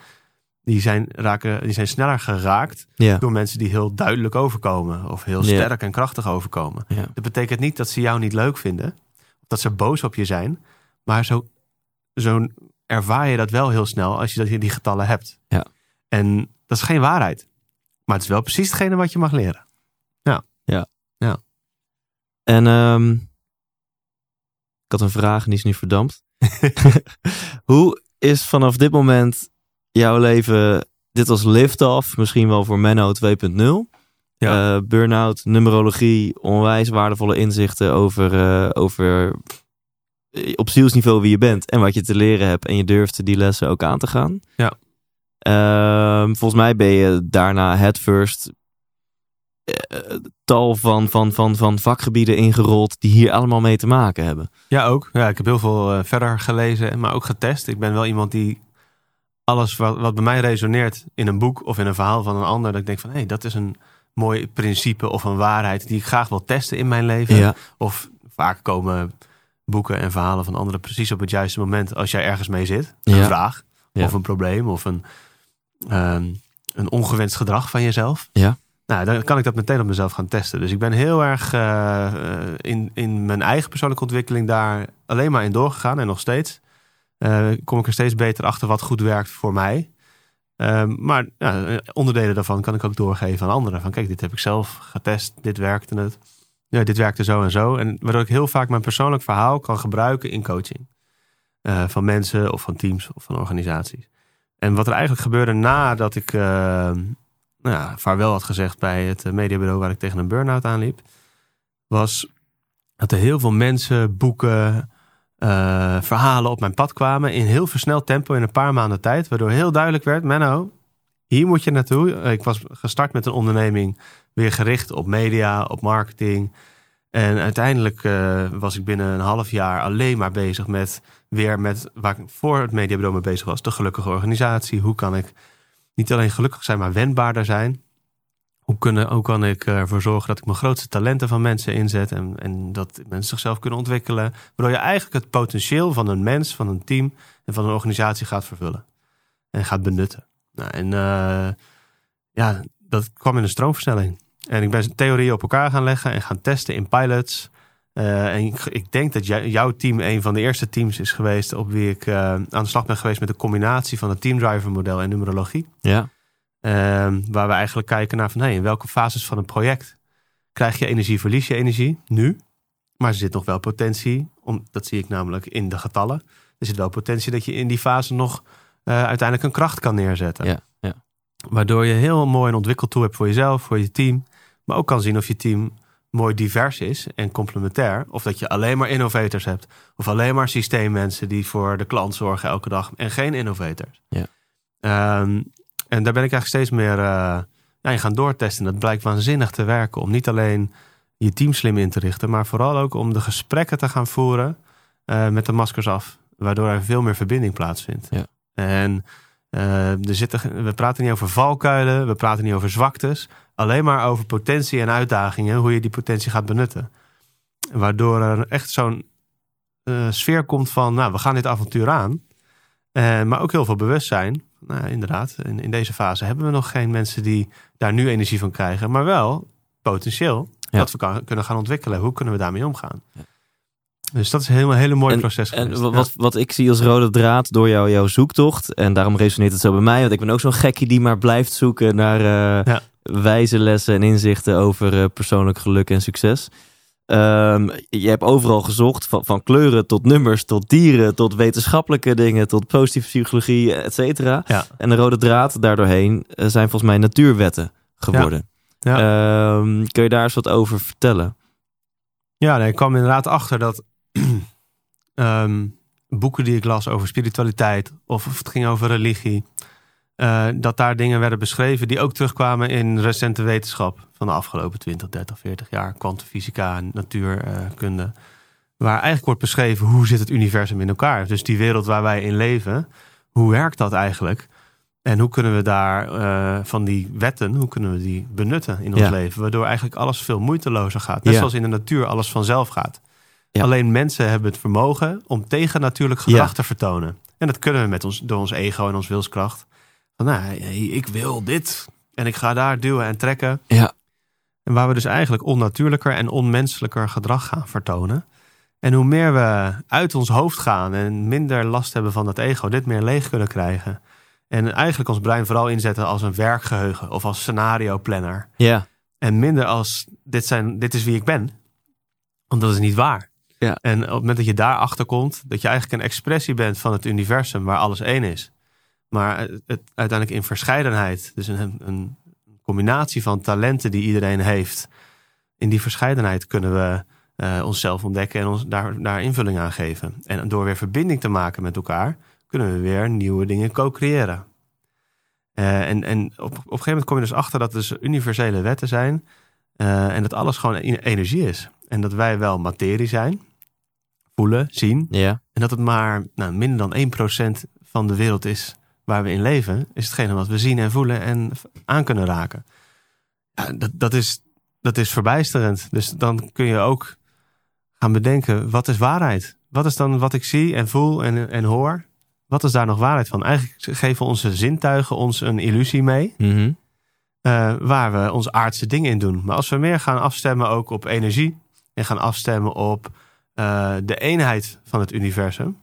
Die zijn, raken, die zijn sneller geraakt Ja. door mensen die heel duidelijk overkomen. Of heel Ja. sterk en krachtig overkomen. Ja. Dat betekent niet dat ze jou niet leuk vinden. Of dat ze boos op je zijn. Maar zo, zo ervaar je dat wel heel snel als je dat- die getallen hebt. Ja. En dat is geen waarheid. Maar het is wel precies hetgene wat je mag leren. En ehm, ik had een vraag en die is nu verdampt. Hoe is vanaf dit moment jouw leven, dit was lift-off, misschien wel voor Menno 2.0. Ja. Eh, burn-out, numerologie, onwijs waardevolle inzichten over, eh, over eh, op zielsniveau wie je bent en wat je te leren hebt. En je durft die lessen ook aan te gaan. Ja. Ehm, volgens mij ben je daarna het first tal van, van, van, van vakgebieden ingerold die hier allemaal mee te maken hebben. Ja, ook. Ja, ik heb heel veel verder gelezen, maar ook getest. Ik ben wel iemand die alles wat, wat bij mij resoneert in een boek of in een verhaal van een ander, dat ik denk van hé, hey, dat is een mooi principe of een waarheid die ik graag wil testen in mijn leven. Of vaak komen boeken en verhalen van anderen precies op het juiste moment als jij ergens mee zit. Een Ja. vraag Ja. of een probleem of een, ehm, een ongewenst gedrag van jezelf. Ja. Nou, dan kan ik dat meteen op mezelf gaan testen. Dus ik ben heel erg eh, in, in mijn eigen persoonlijke ontwikkeling daar alleen maar in doorgegaan en nog steeds. Eh, kom ik er steeds beter achter wat goed werkt voor mij. Ehm, maar ja, onderdelen daarvan kan ik ook doorgeven aan anderen. Van kijk, dit heb ik zelf getest, dit werkte het. Ja, dit werkte zo en zo. En waardoor ik heel vaak mijn persoonlijk verhaal kan gebruiken in coaching. Eh, van mensen of van teams of van organisaties. En wat er eigenlijk gebeurde nadat ik, eh, nou ja, vaarwel had gezegd bij het eh, mediabureau waar ik tegen een burn-out aanliep, was dat er heel veel mensen, boeken, eh, verhalen op mijn pad kwamen in heel versneld tempo in een paar maanden tijd, waardoor heel duidelijk werd, Menno, hier moet je naartoe. Eh, Ik was gestart met een onderneming weer gericht op media, op marketing. En uiteindelijk eh, was ik binnen een half jaar alleen maar bezig met weer met waar ik voor het mediabureau mee bezig was, de gelukkige organisatie. Hoe kan ik niet alleen gelukkig zijn, maar wendbaarder zijn? Hoe, kunnen, kan ik ervoor zorgen dat ik mijn grootste talenten van mensen inzet en, en dat mensen zichzelf kunnen ontwikkelen? Waardoor je eigenlijk het potentieel van een mens, van een team en van een organisatie gaat vervullen en gaat benutten. Nou, en eh, ja, dat kwam in een stroomversnelling. En ik ben theorieën op elkaar gaan leggen en gaan testen in pilots. Eh, en ik, denk dat jouw team een van de eerste teams is geweest op wie ik eh, aan de slag ben geweest met de combinatie van het teamdriver model en numerologie. Ja. Ehm, waar we eigenlijk kijken naar van hey, in welke fases van een project krijg je energie, verlies je energie nu. Maar er zit nog wel potentie, om, dat zie ik namelijk in de getallen. Er zit wel potentie dat je in die fase nog eh, uiteindelijk een kracht kan neerzetten. Ja, ja. Waardoor je heel mooi een ontwikkeltool hebt voor jezelf, voor je team. Maar ook kan zien of je team mooi divers is en complementair. Of dat je alleen maar innovators hebt. Of alleen maar systeemmensen die voor de klant zorgen elke dag. En geen innovators. Ja. Ehm, en daar ben ik eigenlijk steeds meer ja, in gaan doortesten. Dat blijkt waanzinnig te werken. Om niet alleen je team slim in te richten. Maar vooral ook om de gesprekken te gaan voeren eh, met de maskers af. Waardoor er veel meer verbinding plaatsvindt. Ja. En eh, er zitten, we praten niet over valkuilen. We praten niet over zwaktes. Alleen maar over potentie en uitdagingen. Hoe je die potentie gaat benutten. Waardoor er echt zo'n sfeer komt van... Nou, we gaan dit avontuur aan. Maar ook heel veel bewustzijn. Nou, inderdaad, in, in deze fase hebben we nog geen mensen die daar nu energie van krijgen. Maar wel potentieel Ja. dat we kan, kunnen gaan ontwikkelen. Hoe kunnen we daarmee omgaan? Dus dat is een hele, hele mooi En- proces En geweest. wa- wat, wat ik zie als rode draad door jou, jouw zoektocht, en daarom resoneert het zo bij mij, want ik ben ook zo'n gekkie die maar blijft zoeken naar eh, Ja. wijze lessen en inzichten over eh, persoonlijk geluk en succes. Ehm, je hebt overal gezocht, van, van kleuren tot nummers, tot dieren, tot wetenschappelijke dingen, tot positieve psychologie, et cetera. Ja. En de rode draad daardoorheen eh, zijn volgens mij natuurwetten geworden. Ja. Ehm, kun je daar eens wat over vertellen? Ja, nee, ik kwam inderdaad achter dat ehm, boeken die ik las over spiritualiteit of of het ging over religie, eh, dat daar dingen werden beschreven die ook terugkwamen in recente wetenschap van de afgelopen 20, 30, 40 jaar, kwantumfysica en natuurkunde. Waar eigenlijk wordt beschreven hoe zit het universum in elkaar. Dus die wereld waar wij in leven, hoe werkt dat eigenlijk? En hoe kunnen we daar eh, van die wetten, hoe kunnen we die benutten in ons Ja. leven? Waardoor eigenlijk alles veel moeitelozer gaat. Net Ja. zoals in de natuur alles vanzelf gaat. Ja. Alleen mensen hebben het vermogen om tegen natuurlijk gedrag te vertonen. En dat kunnen we met ons, door ons ego en ons wilskracht. Van, nou, ik wil dit. En ik ga daar duwen en trekken. Ja. En waar we dus eigenlijk onnatuurlijker en onmenselijker gedrag gaan vertonen. En hoe meer we uit ons hoofd gaan en minder last hebben van dat ego, dit meer leeg kunnen krijgen. En eigenlijk ons brein vooral inzetten als een werkgeheugen of als scenario planner. Ja, En minder als dit, zijn, dit is wie ik ben. Want dat is niet waar. Ja. En op het moment dat je daarachter komt, dat je eigenlijk een expressie bent van het universum waar alles één is. Maar het, het uiteindelijk in verscheidenheid, dus een, een combinatie van talenten die iedereen heeft. In die verscheidenheid kunnen we eh, onszelf ontdekken en ons daar, daar invulling aan geven. En door weer verbinding te maken met elkaar, kunnen we weer nieuwe dingen co-creëren. Eh, en en op, op een gegeven moment kom je dus achter dat er dus universele wetten zijn. eh, en dat alles gewoon e- energie is. En dat wij wel materie zijn, voelen, zien. ja. En dat het maar nou, minder dan 1% van de wereld is waar we in leven. Is hetgene wat we zien en voelen en aan kunnen raken. Ja, dat, dat, is, dat is verbijsterend. Dus dan kun je ook gaan bedenken, wat is waarheid? Wat is dan wat ik zie en voel en, en hoor? Wat is daar nog waarheid van? Eigenlijk geven onze zintuigen ons een illusie mee. Mhm. eh, waar we ons aardse dingen in doen. Maar als we meer gaan afstemmen ook op energie. En gaan afstemmen op eh, de eenheid van het universum.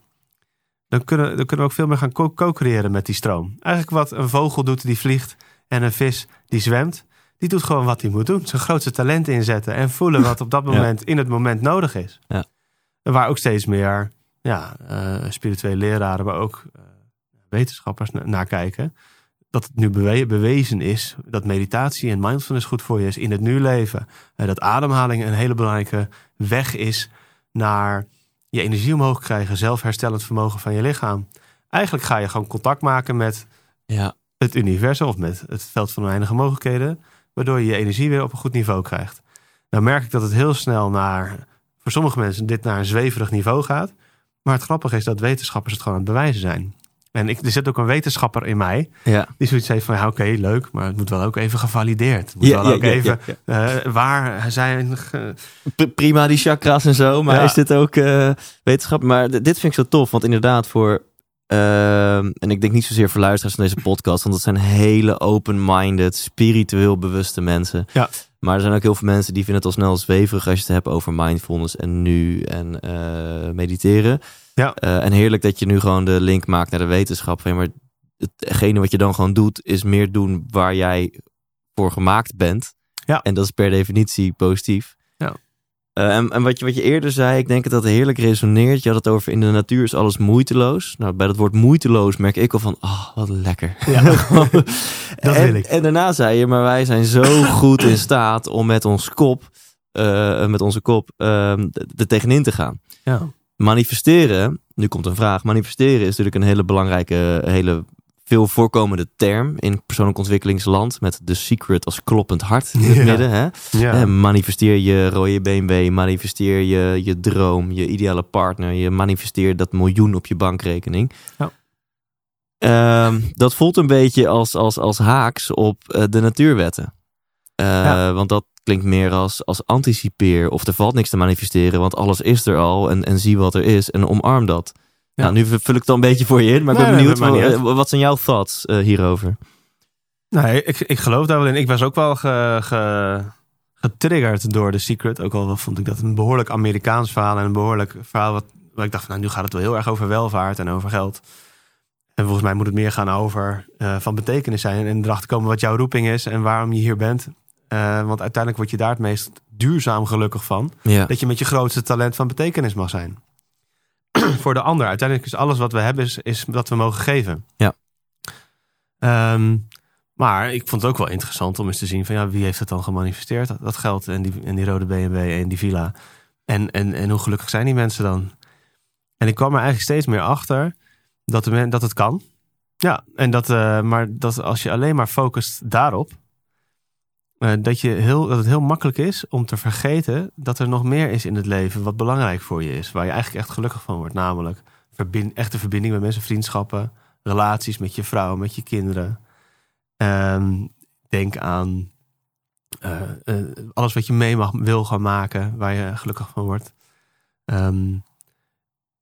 Dan kunnen, dan kunnen we ook veel meer gaan co- co-creëren met die stroom. Eigenlijk wat een vogel doet die vliegt. En een vis die zwemt. Die doet gewoon wat hij moet doen. Zijn grootste talent inzetten. En voelen wat op dat Ja. moment in het moment nodig is. Ja. Waar ook steeds meer ja, eh, spirituele leraren. Maar ook eh, wetenschappers na- naar kijken. Dat het nu bewe- bewezen is dat meditatie en mindfulness goed voor je is in het nu leven. Eh, dat ademhaling een hele belangrijke weg is naar je energie omhoog krijgen, zelfherstellend vermogen van je lichaam. Eigenlijk ga je gewoon contact maken met Ja. het universum of met het veld van oneindige mogelijkheden, waardoor je je energie weer op een goed niveau krijgt. Nou merk ik dat het heel snel naar, voor sommige mensen, dit naar een zweverig niveau gaat. Maar het grappige is dat wetenschappers het gewoon aan het bewijzen zijn. En ik, er zit ook een wetenschapper in mij Ja. die zoiets heeft van, ja, oké, leuk, maar het moet wel ook even gevalideerd. Het moet Ja, wel ja, ook even, eh, waar zijn... ge- prima die chakras en zo, maar is dit ook eh, wetenschap? Maar dit vind ik zo tof, want inderdaad voor, ehm, en ik denk niet zozeer voor luisteraars van deze podcast, want dat zijn hele open-minded, spiritueel bewuste mensen. Ja. Maar er zijn ook heel veel mensen die vinden het al snel zweverig als je het hebt over mindfulness en nu en eh, mediteren. Ja. Eh, en heerlijk dat je nu gewoon de link maakt naar de wetenschap. Van, maar hetgene wat je dan gewoon doet, is meer doen waar jij voor gemaakt bent. Ja. En dat is per definitie positief. Ja. Eh, en en wat, je, wat je eerder zei, ik denk dat dat heerlijk resoneert. Je had het over in de natuur is alles moeiteloos. Nou, bij dat woord moeiteloos merk ik al van, ah, wat lekker. Ja, dat en, wil ik. En daarna zei je, maar wij zijn zo goed in staat om met ons kop, eh, met onze kop, ehm, er tegenin te gaan. Ja. Manifesteren, nu komt een vraag. Manifesteren is natuurlijk een hele belangrijke, hele veel voorkomende term in persoonlijk ontwikkelingsland. Met de secret als kloppend hart in het Ja. midden. Hè? Ja. Manifesteer je rode BMW, manifesteer je, je droom, je ideale partner. Je manifesteert dat miljoen op je bankrekening. Ja. Ehm, dat voelt een beetje als, als, als haaks op eh, de natuurwetten. Eh. Want dat klinkt meer als, als anticipeer of er valt niks te manifesteren, want alles is er al en, en zie wat er is en omarm dat. Ja. Nou, nu vul ik het al een beetje voor je in, maar ik ben Nee, benieuwd, wat, wat zijn jouw thoughts eh, hierover? Nee, ik, ik geloof daar wel in. Ik was ook wel ge, ge- getriggerd door The Secret. Ook al vond ik dat een behoorlijk Amerikaans verhaal. En een behoorlijk verhaal wat, waar ik dacht van... Nou, nu gaat het wel heel erg over welvaart en over geld. En volgens mij moet het meer gaan over eh, van betekenis zijn. En erachter komen wat jouw roeping is en waarom je hier bent. Eh, want uiteindelijk word je daar het meest duurzaam gelukkig van. Ja, Dat je met je grootste talent van betekenis mag zijn. Voor de ander. Uiteindelijk is alles wat we hebben, is, we mogen geven. Ja. Ehm, maar ik vond het ook wel interessant om eens te zien van ja, wie heeft het dan gemanifesteerd? Dat, dat geld en die, en die rode BMW en die villa. En, en, en hoe gelukkig zijn die mensen dan? En ik kwam er eigenlijk steeds meer achter dat, de men, dat het kan. Ja, en dat, eh, maar dat als je alleen maar focust daarop, dat, je heel, dat het heel makkelijk is om te vergeten dat er nog meer is in het leven wat belangrijk voor je is. Waar je eigenlijk echt gelukkig van wordt. Namelijk echte verbinding met mensen, vriendschappen, relaties met je vrouw, met je kinderen. Ehm, denk aan eh, eh, alles wat je mee mag, wil gaan maken, waar je gelukkig van wordt. Ehm,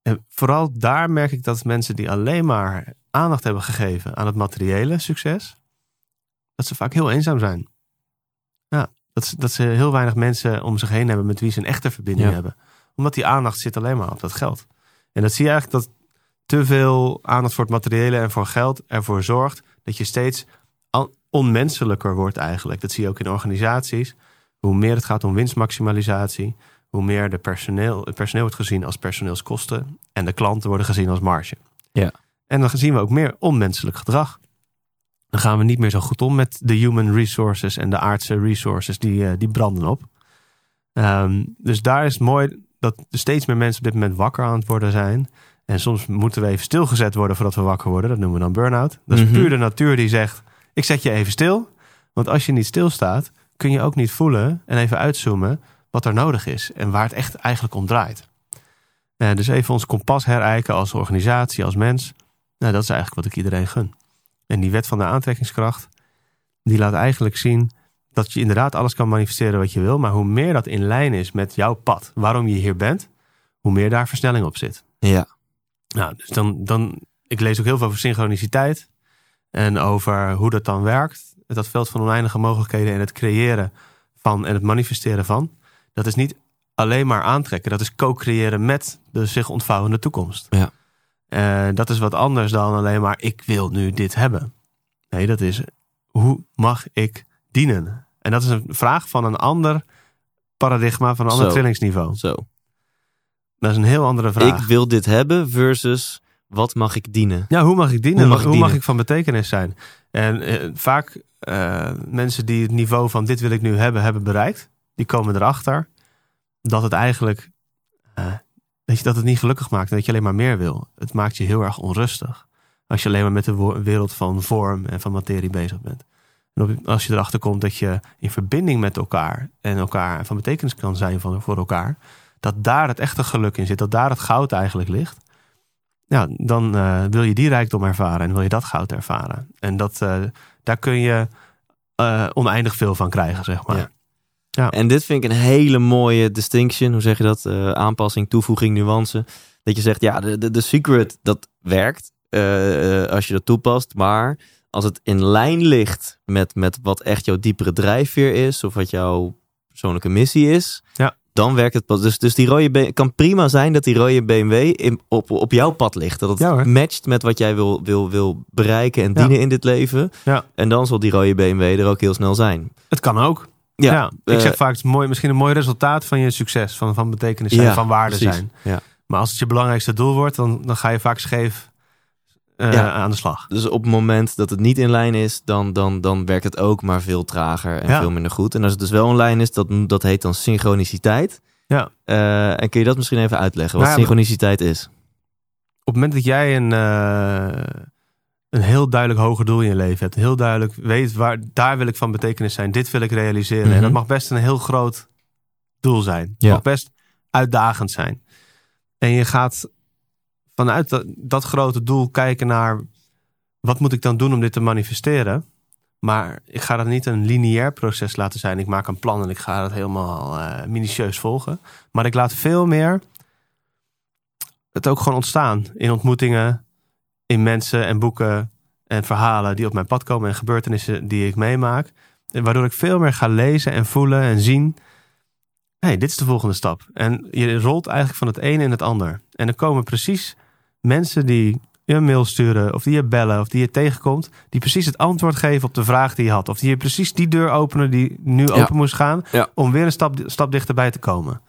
en vooral daar merk ik dat mensen die alleen maar aandacht hebben gegeven aan het materiële succes, dat ze vaak heel eenzaam zijn. Ja, dat ze, dat ze heel weinig mensen om zich heen hebben met wie ze een echte verbinding Ja. hebben. Omdat die aandacht zit alleen maar op dat geld. En dat zie je eigenlijk dat te veel aandacht voor het materiële en voor geld ervoor zorgt dat je steeds onmenselijker wordt eigenlijk. Dat zie je ook in organisaties. Hoe meer het gaat om winstmaximalisatie, hoe meer de personeel, het personeel wordt gezien als personeelskosten en de klanten worden gezien als marge. Ja. En dan zien we ook meer onmenselijk gedrag. Dan gaan we niet meer zo goed om met de human resources en de aardse resources, die, eh, die branden op. Ehm, dus daar is het mooi dat er steeds meer mensen op dit moment wakker aan het worden zijn. En soms moeten we even stilgezet worden voordat we wakker worden. Dat noemen we dan burn-out. Dat is Mhm. puur de natuur die zegt, ik zet je even stil. Want als je niet stilstaat, kun je ook niet voelen en even uitzoomen wat er nodig is. En waar het echt eigenlijk om draait. Eh, dus even ons kompas herijken als organisatie, als mens. Nou, dat is eigenlijk wat ik iedereen gun. En die wet van de aantrekkingskracht, die laat eigenlijk zien dat je inderdaad alles kan manifesteren wat je wil. Maar hoe meer dat in lijn is met jouw pad, waarom je hier bent, hoe meer daar versnelling op zit. ja, Nou, dus dan, dan, ik lees ook heel veel over synchroniciteit. En over hoe dat dan werkt. Dat veld van oneindige mogelijkheden en het creëren van en het manifesteren van. Dat is niet alleen maar aantrekken. Dat is co-creëren met de zich ontvouwende toekomst. Ja. Eh, dat is wat anders dan alleen maar ik wil nu dit hebben. Nee, dat is hoe mag ik dienen? En dat is een vraag van een ander paradigma, van een ander Zo. trillingsniveau. zo. Dat is een heel andere vraag. Ik wil dit hebben versus wat mag ik dienen? Ja, hoe mag ik dienen? Hoe Hoe mag mag, ik van betekenis zijn? En eh, vaak eh, mensen die het niveau van dit wil ik nu hebben, hebben bereikt, die komen erachter dat het eigenlijk weet je, dat het niet gelukkig maakt en dat je alleen maar meer wil. Het maakt je heel erg onrustig als je alleen maar met de wereld van vorm en van materie bezig bent. En als je erachter komt dat je in verbinding met elkaar en elkaar van betekenis kan zijn voor elkaar, dat daar het echte geluk in zit, dat daar het goud eigenlijk ligt dan eh, wil je die rijkdom ervaren en wil je dat goud ervaren. En dat, eh, daar kun je eh, oneindig veel van krijgen, zeg maar. Ja. En dit vind ik een hele mooie distinction. Hoe zeg je dat? Eh, aanpassing, toevoeging, nuance. Dat je zegt, ja, de, de, de secret, dat werkt eh, eh, als je dat toepast. Maar als het in lijn ligt met, met wat echt jouw diepere drijfveer is... of wat jouw persoonlijke missie is... Ja. dan werkt het pas. Dus, dus die rode B- kan prima zijn dat die rode BMW in, op, op jouw pad ligt. Dat het Ja, matcht met wat jij wil, wil, wil bereiken en Ja. dienen in dit leven. Ja. En dan zal die rode BMW er ook heel snel zijn. Het kan ook. Ja, Ja, ik eh, zeg vaak, het is mooi, misschien een mooi resultaat van je succes, van, van betekenis zijn, van waarde precies. zijn. Ja. Maar als het je belangrijkste doel wordt, dan, dan ga je vaak scheef eh, Ja. aan de slag. Dus op het moment dat het niet in lijn is, dan, dan, dan werkt het ook maar veel trager en Ja. veel minder goed. En als het dus wel in lijn is, dat, dat heet dan synchroniciteit. Ja. Eh, en kun je dat misschien even uitleggen, wat Nou ja, synchroniciteit is? Op het moment dat jij een, eh, een heel duidelijk hoger doel in je leven hebt, heel duidelijk weet waar daar wil ik van betekenis zijn, dit wil ik realiseren. Mhm. En dat mag best een heel groot doel zijn. Het Ja. mag best uitdagend zijn. En je gaat vanuit dat, dat grote doel kijken naar wat moet ik dan doen om dit te manifesteren. Maar ik ga dat niet een lineair proces laten zijn. Ik maak een plan en ik ga dat helemaal eh, minutieus volgen. Maar ik laat veel meer het ook gewoon ontstaan in ontmoetingen, in mensen en boeken en verhalen die op mijn pad komen en gebeurtenissen die ik meemaak. Waardoor ik veel meer ga lezen en voelen en zien. hey, dit is de volgende stap. En je rolt eigenlijk van het ene in het ander. En er komen precies mensen die je een mail sturen, of die je bellen, of die je tegenkomt, die precies het antwoord geven op de vraag die je had. Of die je precies die deur openen die nu Ja. open moest gaan, Ja. om weer een stap, stap dichterbij te komen.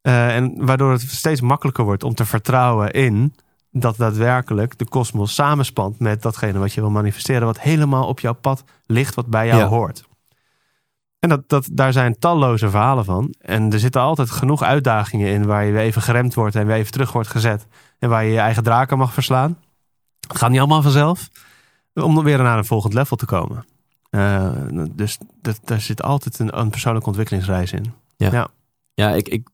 Eh, en waardoor het steeds makkelijker wordt om te vertrouwen in dat daadwerkelijk de kosmos samenspant met datgene wat je wil manifesteren, wat helemaal op jouw pad ligt, wat bij jou Ja. hoort. En dat, dat, daar zijn talloze verhalen van. En er zitten altijd genoeg uitdagingen in waar je weer even geremd wordt en weer even terug wordt gezet. En waar je je eigen draken mag verslaan. Het gaat niet allemaal vanzelf. Om dan weer naar een volgend level te komen. Eh, dus dat, daar zit altijd een, een persoonlijke ontwikkelingsreis in. Ja, ik, ik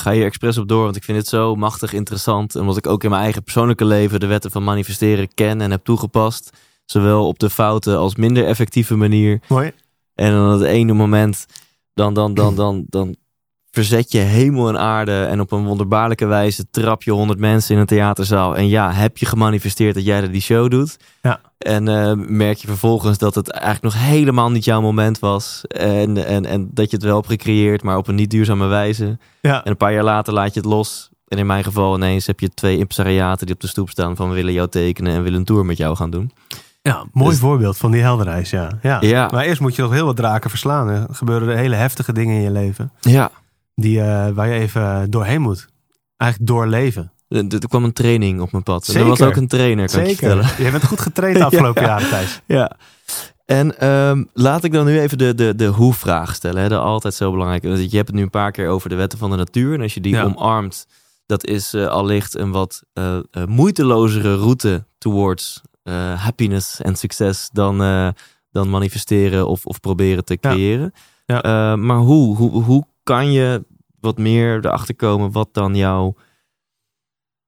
ga hier expres op door, want ik vind het zo machtig interessant. Omdat ik ook in mijn eigen persoonlijke leven de wetten van manifesteren ken en heb toegepast. Zowel op de foute als minder effectieve manier. Mooi. En dan het ene moment, dan, dan, dan, dan, dan verzet je hemel en aarde. En op een wonderbaarlijke wijze trap je honderd mensen in een theaterzaal. En ja, heb je gemanifesteerd dat jij er die show doet. Ja. En eh, merk je vervolgens dat het eigenlijk nog helemaal niet jouw moment was. En, en, en dat je het wel hebt gecreëerd, maar op een niet duurzame wijze. Ja. En een paar jaar later laat je het los. En in mijn geval ineens heb je twee impresariaten die op de stoep staan van willen jou tekenen en willen een tour met jou gaan doen. Ja, mooi Dus- voorbeeld van die helderreis, ja. ja. Ja. Maar eerst moet je nog heel wat draken verslaan. Er gebeuren er hele heftige dingen in je leven. Ja. Die, eh, waar je even doorheen moet. Eigenlijk doorleven. Er, er kwam een training op mijn pad. En er was ook een trainer, kan ik je vertellen. Zeker. Je bent goed getraind de afgelopen Ja. jaren, Thijs. Ja. En ehm, laat ik dan nu even de, de, de hoe-vraag stellen. Hè? De altijd zo belangrijk. Want Je hebt het nu een paar keer over de wetten van de natuur. En als je die Ja. omarmt, dat is eh, allicht een wat eh, moeitelozere route towards happiness en succes dan, dan manifesteren of, of proberen te creëren. Ja. Maar hoe? hoe? Hoe kan je wat meer erachter komen wat dan jouw,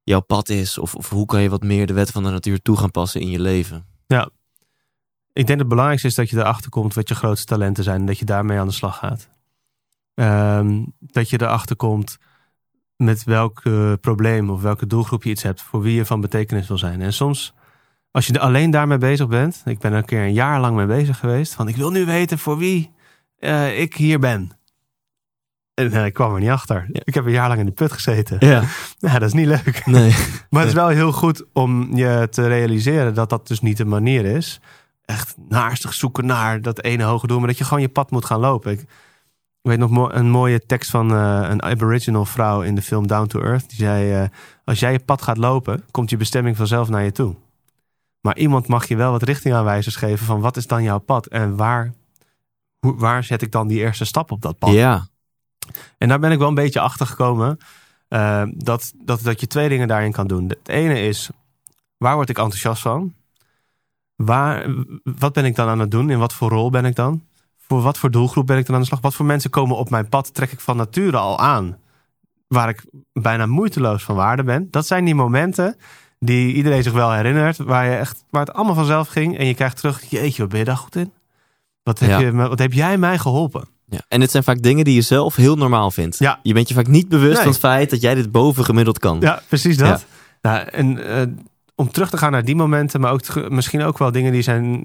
jouw pad is? Of, of hoe kan je wat meer de wetten van de natuur toe gaan passen in je leven? Ik denk dat het belangrijkste is dat je erachter komt wat je grootste talenten zijn. En dat je daarmee aan de slag gaat. Ehm, dat je erachter komt met welk probleem of welke doelgroep je iets hebt. Voor wie je van betekenis wil zijn. En soms, als je er alleen daarmee bezig bent. Ik ben er een keer een jaar lang mee bezig geweest. Van ik wil nu weten voor wie eh, ik hier ben. En eh, ik kwam er niet achter. Ja. Ik heb een jaar lang in de put gezeten. Ja, Ja, dat is niet leuk. nee. Maar het is wel heel goed om je te realiseren dat dat dus niet de manier is. Echt naarstig zoeken naar dat ene hoge doel, maar dat je gewoon je pad moet gaan lopen. Ik, weet nog een mooie tekst van eh, een Aboriginal vrouw in de film Down to Earth. Die zei: eh, Als jij je pad gaat lopen, komt je bestemming vanzelf naar je toe. Maar iemand mag je wel wat richtingaanwijzers geven van wat is dan jouw pad en waar, hoe, waar zet ik dan die eerste stap op dat pad? Ja. En daar ben ik wel een beetje achter gekomen. eh, dat, dat, dat je twee dingen daarin kan doen. Het ene is, waar word ik enthousiast van? Waar, wat ben ik dan aan het doen? In wat voor rol ben ik dan? Voor wat voor doelgroep ben ik dan aan de slag? Wat voor mensen komen op mijn pad? Trek ik van nature al aan? Waar ik bijna moeiteloos van waarde ben. Dat zijn die momenten die iedereen zich wel herinnert. Waar, je echt, waar het allemaal vanzelf ging. En je krijgt terug, jeetje, wat ben je daar goed in? Wat heb, Ja. je, wat heb jij mij geholpen? Ja. En het zijn vaak dingen die je zelf heel normaal vindt. Ja. Je bent je vaak niet bewust Nee. van het feit dat jij dit bovengemiddeld kan. Ja, precies dat. Nou, en eh, om terug te gaan naar die momenten, maar ook te- misschien ook wel dingen die, zijn,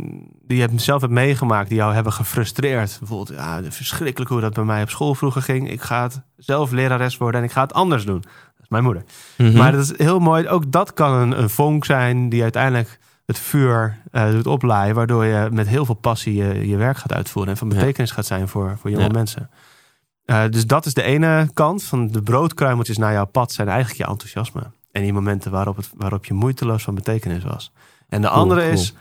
die je zelf hebt meegemaakt, die jou hebben gefrustreerd. Bijvoorbeeld, ja, verschrikkelijk hoe dat bij mij op school vroeger ging. Ik ga het zelf lerares worden en ik ga het anders doen. Dat is mijn moeder. Mhm. Maar dat is heel mooi. Ook dat kan een, een vonk zijn die uiteindelijk het vuur eh, doet oplaaien, waardoor je met heel veel passie je, je werk gaat uitvoeren en van Ja. betekenis gaat zijn voor, voor jonge Ja. mensen. Eh, dus dat is de ene kant van de broodkruimeltjes naar jouw pad zijn eigenlijk je enthousiasme. En die momenten waarop, het, waarop je moeiteloos van betekenis was. En de Cool, andere cool. is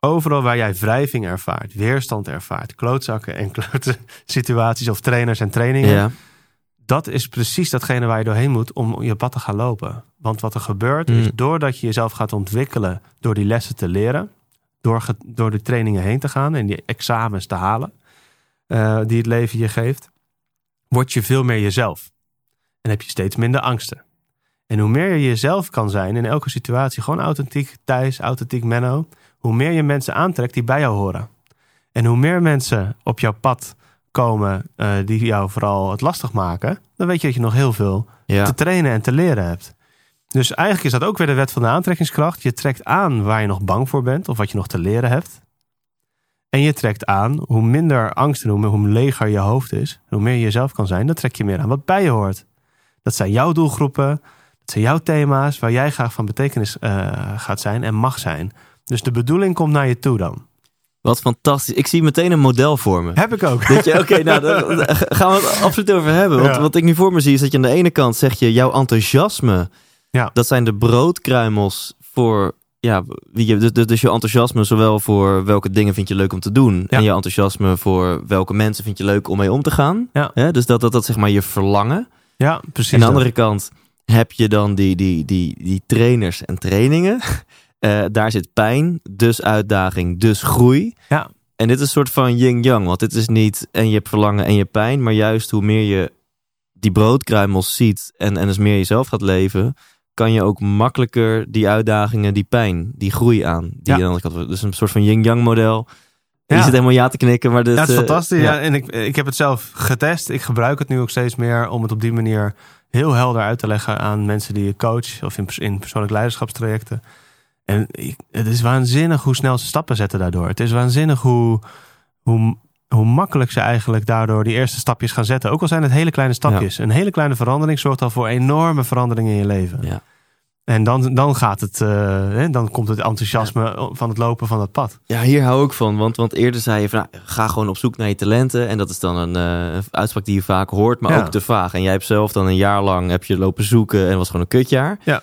overal waar jij wrijving ervaart, weerstand ervaart, klootzakken en klote situaties of trainers en trainingen ja. Dat is precies datgene waar je doorheen moet om je pad te gaan lopen. Want wat er gebeurt is Mm. doordat je jezelf gaat ontwikkelen door die lessen te leren, door, door de trainingen heen te gaan en die examens te halen eh, die het leven je geeft, word je veel meer jezelf. En heb je steeds minder angsten. En hoe meer je jezelf kan zijn in elke situatie, gewoon authentiek Thijs, authentiek Menno, hoe meer je mensen aantrekt die bij jou horen. En hoe meer mensen op jouw pad komen eh, die jou vooral het lastig maken, dan weet je dat je nog heel veel Ja. te trainen en te leren hebt. Dus eigenlijk is dat ook weer de wet van de aantrekkingskracht. Je trekt aan waar je nog bang voor bent of wat je nog te leren hebt. En je trekt aan hoe minder angst en hoe, hoe leger je hoofd is, hoe meer je jezelf kan zijn, dan trek je meer aan wat bij je hoort. Dat zijn jouw doelgroepen, dat zijn jouw thema's waar jij graag van betekenis eh, gaat zijn en mag zijn. Dus de bedoeling komt naar je toe dan. Wat fantastisch. Ik zie meteen een model voor me. Heb ik ook. Dat je, oké, nou, daar gaan we het absoluut over hebben. Want Ja. wat ik nu voor me zie is dat je aan de ene kant zeg je, jouw enthousiasme, Ja. dat zijn de broodkruimels voor, ja, wie je, dus, dus- je enthousiasme zowel voor welke dingen vind je leuk om te doen Ja. en je enthousiasme voor welke mensen vind je leuk om mee om te gaan. Ja. Hè? Dus dat, dat dat zeg maar je verlangen. Ja, precies. Aan de andere kant heb je dan die, die, die, die trainers en trainingen. Eh, daar zit pijn, dus uitdaging, dus groei. Ja. En dit is een soort van yin-yang. Want dit is niet en je hebt verlangen en je pijn. Maar juist hoe meer je die broodkruimels ziet en, en dus meer jezelf gaat leven... kan je ook makkelijker die uitdagingen, die pijn, die groei aan. Die Ja. dus een soort van yin-yang model. Je Ja. zit helemaal ja te knikken. Maar dit, Ja, het is eh, fantastisch. ja. Ja. En ik, ik heb het zelf getest. Ik gebruik het nu ook steeds meer om het op die manier heel helder uit te leggen aan mensen die je coach of in, in persoonlijk leiderschapstrajecten. En ik- het is waanzinnig hoe snel ze stappen zetten daardoor. Het is waanzinnig hoe, hoe, hoe makkelijk ze eigenlijk daardoor die eerste stapjes gaan zetten. Ook al zijn het hele kleine stapjes. Een hele kleine verandering zorgt al voor enorme veranderingen in je leven. Ja. En dan, dan gaat het, eh, dan komt het enthousiasme van het lopen van dat pad. Ja, hier hou ik van. Want, want eerder zei je van, nou, ga gewoon op zoek naar je talenten. En dat is dan een eh, uitspraak die je vaak hoort, maar Ja. ook te vaag. En jij hebt zelf dan een jaar lang heb je lopen zoeken en was gewoon een kutjaar. Ja.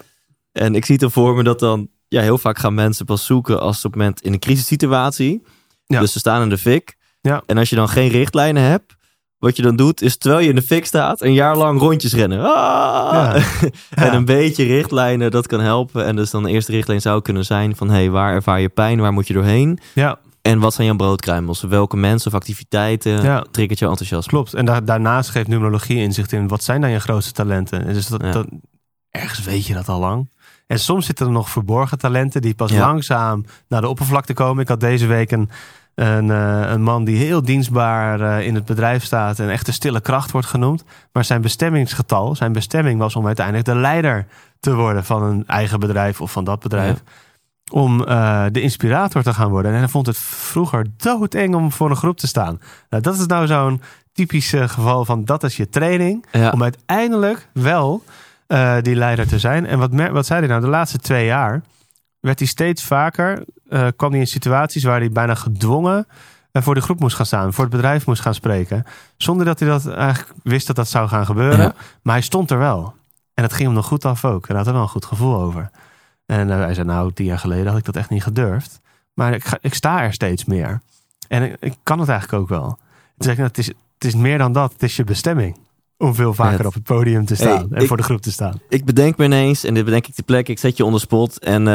En ik zie het er voor me dat dan, ja, heel vaak gaan mensen pas zoeken als ze op het moment in een crisissituatie. Ja. Dus ze staan in de fik. Ja. En als je dan geen richtlijnen hebt, wat je dan doet, is terwijl je in de fik staat, een jaar lang rondjes rennen. Ah! Ja. en een beetje richtlijnen, dat kan helpen. En dus dan de eerste richtlijn zou kunnen zijn van, hé, hey, waar ervaar je pijn? Waar moet je doorheen? Ja, En wat zijn jouw broodkruimels? Welke mensen of activiteiten Ja. triggert jouw enthousiasme? Klopt. En daar, daarnaast geeft numerologie inzicht in wat zijn dan je grootste talenten. En dus dat, dat, ergens weet je dat al lang. En soms zitten er nog verborgen talenten die pas Ja. langzaam naar de oppervlakte komen. Ik had deze week een, een, eh, een man die heel dienstbaar eh, in het bedrijf staat en echt de stille kracht wordt genoemd. Maar zijn bestemmingsgetal, zijn bestemming was om uiteindelijk de leider te worden van een eigen bedrijf of van dat bedrijf. Om eh, de inspirator te gaan worden. En hij vond het vroeger doodeng om voor een groep te staan. Nou, dat is nou zo'n typisch geval van dat is je training. Ja. Om uiteindelijk wel eh, die leider te zijn. En wat, wat zei hij nou? De laatste twee jaar werd hij steeds vaker, eh, kwam hij in situaties waar hij bijna gedwongen eh, voor de groep moest gaan staan, voor het bedrijf moest gaan spreken. Zonder dat hij dat eigenlijk wist dat dat zou gaan gebeuren. Ja. Maar hij stond er wel. En dat ging hem nog goed af ook. En hij had er wel een goed gevoel over. En hij zei, nou, tien jaar geleden had ik dat echt niet gedurfd. Maar ik, ga, ik sta er steeds meer. En ik, ik kan het eigenlijk ook wel. Toen zei ik, nou, het, is, het is meer dan dat. Het is je bestemming. Om veel vaker Het- op het podium te staan. Hey, en ik- voor de groep te staan. Ik bedenk me ineens, en dit bedenk ik te plek, ik zet je onder spot en eh,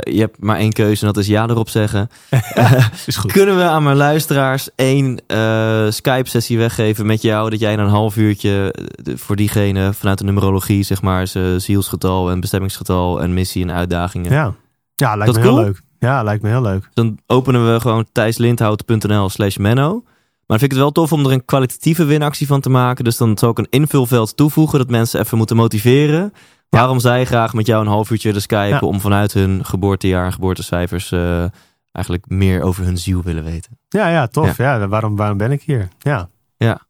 je hebt maar één keuze en dat is ja erop zeggen. Is goed. Kunnen we aan mijn luisteraars één eh, Skype-sessie weggeven met jou, dat jij in een half uurtje eh, de- voor diegene vanuit de numerologie, zeg maar, zijn zielsgetal en bestemmingsgetal en missie en uitdagingen. Ja, ja lijkt Dat me heel leuk. Ja, lijkt me heel leuk. Dan openen we gewoon thijslindhout.nl slash menno. Maar dan vind ik het wel tof om er een kwalitatieve winactie van te maken. Dus dan zal ik een invulveld toevoegen dat mensen even moeten motiveren. Waarom zij graag met jou een half uurtje willen skypen Ja. om vanuit hun geboortejaar en geboortecijfers eh, eigenlijk meer over hun ziel willen weten. Ja, ja, tof. Ja. waarom, waarom ben ik hier? Ja. Ja.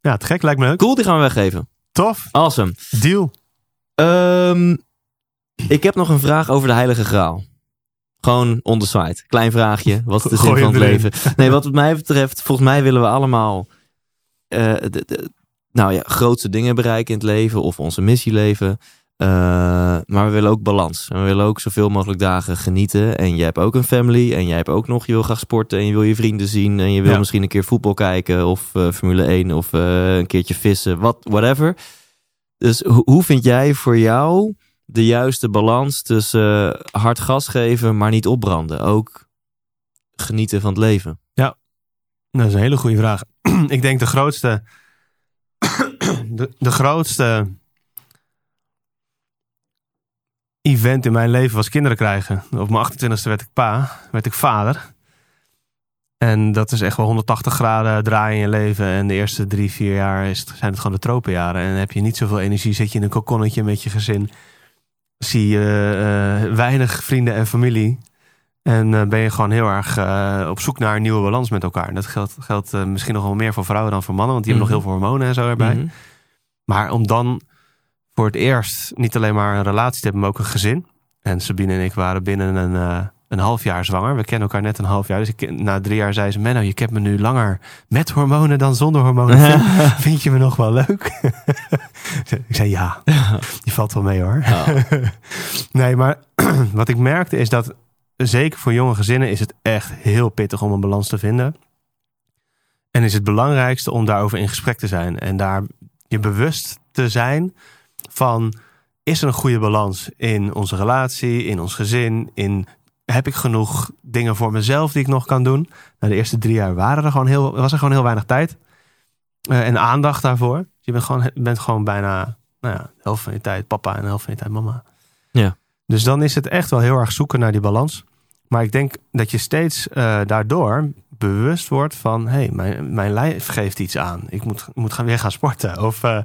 Ja, te gek. Lijkt me leuk. Cool, die gaan we weggeven. Tof. Awesome. Deal. Ehm, ik heb nog een vraag over de Heilige Graal. Gewoon on the side. Klein vraagje. Wat is de zin van het leven? Nee, wat mij betreft, volgens mij willen we allemaal eh, de, de- nou ja, grootste dingen bereiken in het leven of onze missie leven. Eh, maar we willen ook balans. En we willen ook zoveel mogelijk dagen genieten. En jij hebt ook een family. En jij hebt ook nog, je wil graag sporten. En je wil je vrienden zien. En je wil Ja. misschien een keer voetbal kijken. Of eh, Formule 1. Of een keertje vissen. Wat, whatever. Dus ho- hoe vind jij voor jou de juiste balans tussen eh, hard gas geven, maar niet opbranden? Ook genieten van het leven. Dat is een hele goede vraag. ik denk de grootste. de, de grootste. event in mijn leven was kinderen krijgen. Op mijn 28e werd ik pa, werd ik vader. En dat is echt wel 180 graden draaien in je leven. En de eerste drie, vier jaar is zijn het gewoon de tropenjaren. En heb je niet zoveel energie. Zit je in een kokonnetje met je gezin. Zie je eh, weinig vrienden en familie. En eh, ben je gewoon heel erg eh, op zoek naar een nieuwe balans met elkaar. En dat geldt, geldt misschien nog wel meer voor vrouwen dan voor mannen. Want die hebben Mhm. nog heel veel hormonen en zo erbij. Mhm. Maar om dan voor het eerst niet alleen maar een relatie te hebben, maar ook een gezin. En Sabine en ik waren binnen een, een half jaar zwanger. We kennen elkaar net een half jaar. Dus ik, na drie jaar zei ze, Menno, je kent me nu langer met hormonen dan zonder hormonen. Vind, vind je me nog wel leuk? ik zei, ja, die valt wel mee hoor. Ja. nee, maar wat ik merkte is dat zeker voor jonge gezinnen is het echt heel pittig om een balans te vinden. En is het belangrijkste om daarover in gesprek te zijn. En daar je bewust te zijn van... is er een goede balans in onze relatie, in ons gezin... in heb ik genoeg dingen voor mezelf die ik nog kan doen? Nou, de eerste drie jaar waren er gewoon heel, was er gewoon heel weinig tijd. eh, en aandacht daarvoor. Je bent gewoon, bent gewoon bijna nou ja, de helft van je tijd papa en de helft van je tijd mama. Ja. Dus dan is het echt wel heel erg zoeken naar die balans. Maar ik denk dat je steeds eh, daardoor bewust wordt van... hé, hey, mijn, mijn lijf geeft iets aan. Ik moet, moet gaan, weer gaan sporten. Of eh,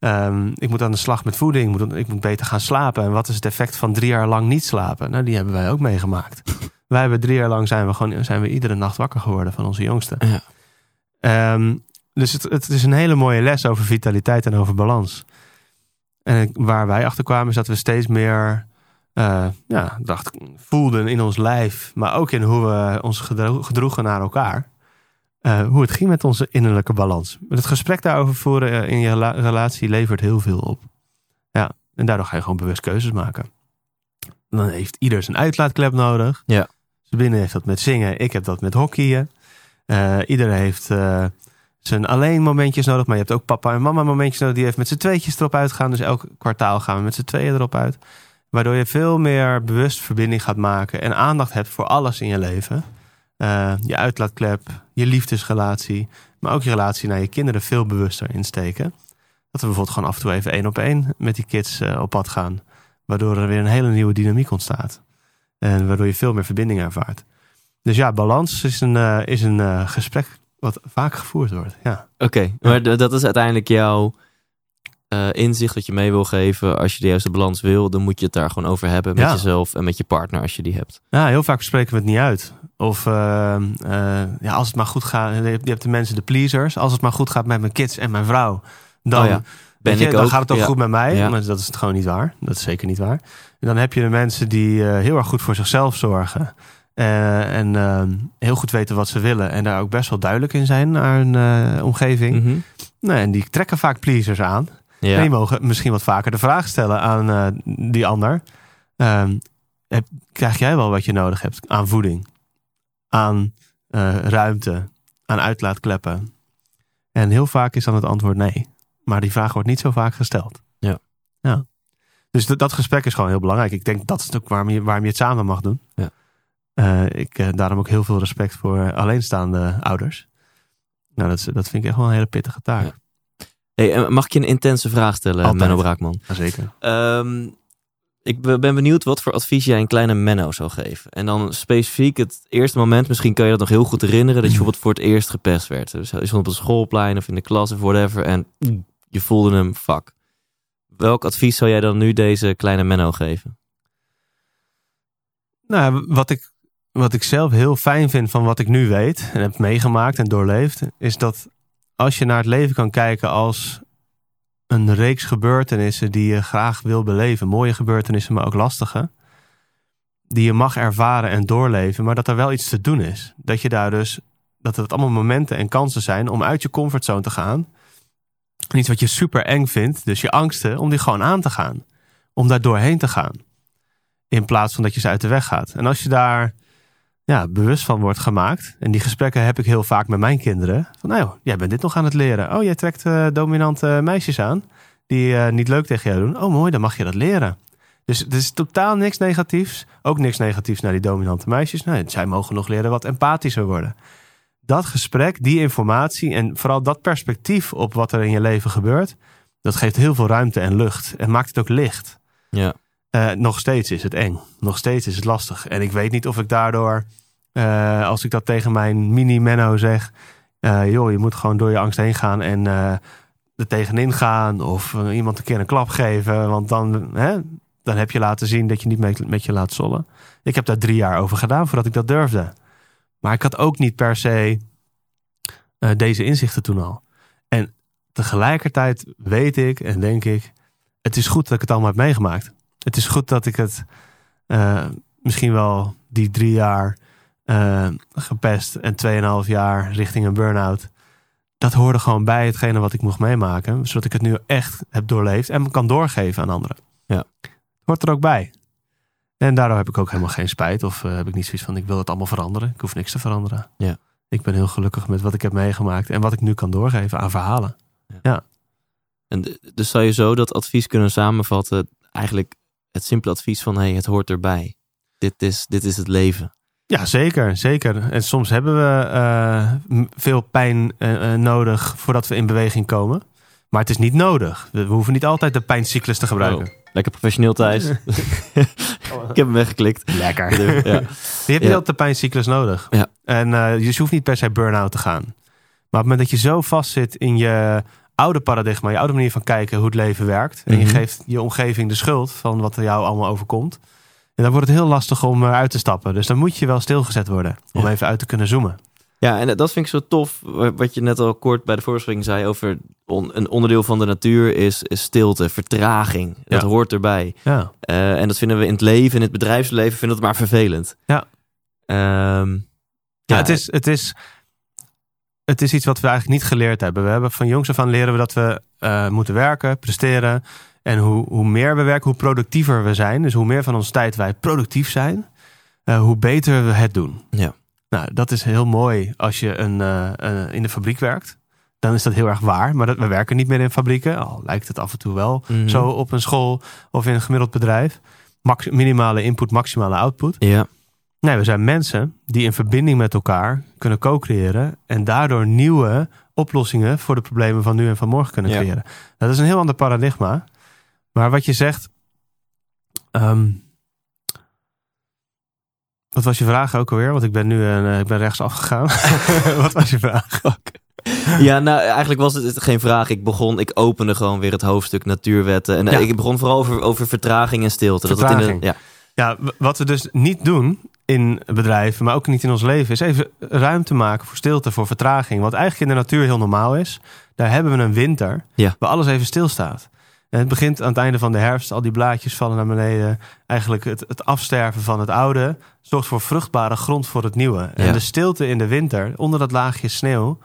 ehm, ik moet aan de slag met voeding. Ik moet, ik moet beter gaan slapen. En wat is het effect van drie jaar lang niet slapen? Nou, die hebben wij ook meegemaakt. wij hebben drie jaar lang zijn we, gewoon, zijn we iedere nacht wakker geworden van onze jongste. Ja. Ehm, dus het, het is een hele mooie les over vitaliteit en over balans. En waar wij achter kwamen is dat we steeds meer eh, ja, dacht, voelden in ons lijf, maar ook in hoe we ons gedro- gedroegen naar elkaar. Eh, hoe het ging met onze innerlijke balans. Het gesprek daarover voeren eh, in je rela- relatie levert heel veel op. Ja, en daardoor ga je gewoon bewust keuzes maken. Dan heeft ieder zijn uitlaatklep nodig. Ja. Sabine heeft dat met zingen, ik heb dat met hockeyen. Eh ieder heeft zijn alleen momentjes nodig, maar je hebt ook papa en mama momentjes nodig. Die heeft met z'n tweetjes erop uitgaan. Dus elk kwartaal gaan we met z'n tweeën erop uit. Waardoor je veel meer bewust verbinding gaat maken en aandacht hebt voor alles in je leven. Eh, je uitlaatklep, je liefdesrelatie, maar ook je relatie naar je kinderen veel bewuster insteken. Dat we bijvoorbeeld gewoon af en toe even één op één met die kids eh, op pad gaan. Waardoor er weer een hele nieuwe dynamiek ontstaat. En waardoor je veel meer verbinding ervaart. Dus ja, balans is een, eh, is een gesprek wat vaak gevoerd wordt. Ja. Oké, maar dat is uiteindelijk jouw inzicht dat je mee wil geven. Als je de juiste balans wil, dan moet je het daar gewoon over hebben met Ja. jezelf en met je partner als je die hebt. ja, heel vaak spreken we het niet uit. Of eh, eh, ja, als het maar goed gaat. Je hebt de mensen, de pleasers. Als het maar goed gaat met mijn kids en mijn vrouw. Dan, Oh ja, ben je, ik dan ook. gaat het ook Ja. goed met mij. Ja. Maar dat is het gewoon niet waar. Dat is zeker niet waar. En dan heb je de mensen die eh, heel erg goed voor zichzelf zorgen. Eh, en ehm, heel goed weten wat ze willen. En daar ook best wel duidelijk in zijn naar hun omgeving. Nou, en die trekken vaak pleasers aan. En die mogen misschien wat vaker de vraag stellen aan die ander. Ehm, heb, krijg jij wel wat je nodig hebt aan voeding? Aan eh, ruimte? Aan uitlaatkleppen? En heel vaak is dan het antwoord nee. Maar die vraag wordt niet zo vaak gesteld. Ja. ja. Dus dat- dat gesprek is gewoon heel belangrijk. Ik denk dat is ook waarom je, waarom je het samen mag doen. Ja. Eh, ik eh, daarom ook heel veel respect voor alleenstaande ouders. Nou, dat, is, dat vind ik echt wel een hele pittige taak. Ja. Hey, en mag ik je een intense vraag stellen, Altijd. Menno Braakman? Zeker. Ehm, ik be- ben benieuwd wat voor advies jij een kleine Menno zou geven. En dan specifiek het eerste moment, misschien kan je dat nog heel goed herinneren, dat je bijvoorbeeld voor het eerst gepest werd. Dus je stond op een schoolplein of in de klas of whatever en je voelde hem fuck. Welk advies zou jij dan nu deze kleine Menno geven? Nou, wat ik, wat ik zelf heel fijn vind van wat ik nu weet en heb meegemaakt en doorleefd, is dat als je naar het leven kan kijken als een reeks gebeurtenissen die je graag wil beleven, mooie gebeurtenissen, maar ook lastige, die je mag ervaren en doorleven, maar dat er wel iets te doen is. Dat je daar dus, dat het allemaal momenten en kansen zijn om uit je comfortzone te gaan. Iets wat je super eng vindt, dus je angsten, om die gewoon aan te gaan. Om daar doorheen te gaan. In plaats van dat je ze uit de weg gaat. En als je daar ja, bewust van wordt gemaakt. En die gesprekken heb ik heel vaak met mijn kinderen. Van nou, jij bent dit nog aan het leren. Oh, jij trekt eh, dominante meisjes aan. Die eh, niet leuk tegen jou doen. Oh, mooi, dan mag je dat leren. Dus het is totaal niks negatiefs. Ook niks negatiefs naar die dominante meisjes. Nee, zij mogen nog leren wat empathischer worden. Dat gesprek, die informatie en vooral dat perspectief op wat er in je leven gebeurt. Dat geeft heel veel ruimte en lucht. En maakt het ook licht. Ja. Eh, nog steeds is het eng. Nog steeds is het lastig. En ik weet niet of ik daardoor, eh, als ik dat tegen mijn mini-Menno zeg, eh, joh, je moet gewoon door je angst heen gaan en er tegenin gaan. Of iemand een keer een klap geven. Want dan, hè, dan heb je laten zien dat je niet met, met je laat zollen. Ik heb daar drie jaar over gedaan voordat ik dat durfde. Maar ik had ook niet per se deze inzichten toen al. En tegelijkertijd weet ik en denk ik, het is goed dat ik het allemaal heb meegemaakt. Het is goed dat ik het eh, misschien wel die drie jaar eh, gepest en tweeënhalf jaar richting een burn-out. Dat hoorde gewoon bij hetgene wat ik mocht meemaken. Zodat ik het nu echt heb doorleefd en kan doorgeven aan anderen. Ja. Hoort er ook bij. En daardoor heb ik ook helemaal geen spijt. Of eh, heb ik niet zoiets van ik wil het allemaal veranderen. Ik hoef niks te veranderen. Ja. Ik ben heel gelukkig met wat ik heb meegemaakt. En wat ik nu kan doorgeven aan verhalen. En d- dus zou je zo dat advies kunnen samenvatten, eigenlijk het simpele advies van hey, het hoort erbij. Dit is, dit is het leven. Ja, zeker, zeker. En soms hebben we eh, veel pijn eh, eh, nodig voordat we in beweging komen. Maar het is niet nodig. We, we hoeven niet altijd de pijncyclus te gebruiken. Oh, lekker professioneel Thijs. ik heb hem weggeklikt. Lekker. Ja. Je hebt niet Ja. altijd de pijncyclus nodig. Ja. En dus je hoeft niet per se burn-out te gaan. Maar op het moment dat je zo vastzit in je oude paradigma, je oude manier van kijken hoe het leven werkt. En je Mhm. geeft je omgeving de schuld van wat er jou allemaal overkomt. En dan wordt het heel lastig om eruit te stappen. Dus dan moet je wel stilgezet worden. Om Ja. even uit te kunnen zoomen. Ja, en dat vind ik zo tof. wa- Wat je net al kort bij de voorstelling zei over on- een onderdeel van de natuur is, is stilte, vertraging. Dat Ja. hoort erbij. Ja. Eh, en dat vinden we in het leven, in het bedrijfsleven, vinden we het maar vervelend. Ja. Ehm, Ja, het, is, het, is, het is iets wat we eigenlijk niet geleerd hebben. We hebben van jongs af aan leren we dat we eh, moeten werken, presteren. En hoe, hoe meer we werken, hoe productiever we zijn. Dus hoe meer van onze tijd wij productief zijn, eh, hoe beter we het doen. Ja. Nou, dat is heel mooi als je een, eh, een- in de fabriek werkt. Dan is dat heel erg waar. Maar dat, we werken niet meer in fabrieken. Al lijkt het af en toe wel mhm. zo op een school of in een gemiddeld bedrijf. Max, minimale input, maximale output. Ja, Nee, we zijn mensen die in verbinding met elkaar kunnen co-creëren en daardoor nieuwe oplossingen voor de problemen van nu en van morgen kunnen Ja. creëren. Dat is een heel ander paradigma. Maar wat je zegt. ehm, wat was je vraag ook alweer? Want ik ben nu eh, ik ben rechts afgegaan. wat was je vraag? ja, nou eigenlijk was het geen vraag. Ik begon, ik opende gewoon weer het hoofdstuk natuurwetten. En eh, Ja. ik begon vooral over, over vertraging en stilte. Dat het in Vertraging. de, ja, Ja, wat we dus niet doen in bedrijven, maar ook niet in ons leven, is even ruimte maken voor stilte, voor vertraging. Wat eigenlijk in de natuur heel normaal is. Daar hebben we een winter Ja. waar alles even stilstaat. En het begint aan het einde van de herfst, al die blaadjes vallen naar beneden. Eigenlijk het, het afsterven van het oude zorgt voor vruchtbare grond voor het nieuwe. En de stilte in de winter, onder dat laagje sneeuw,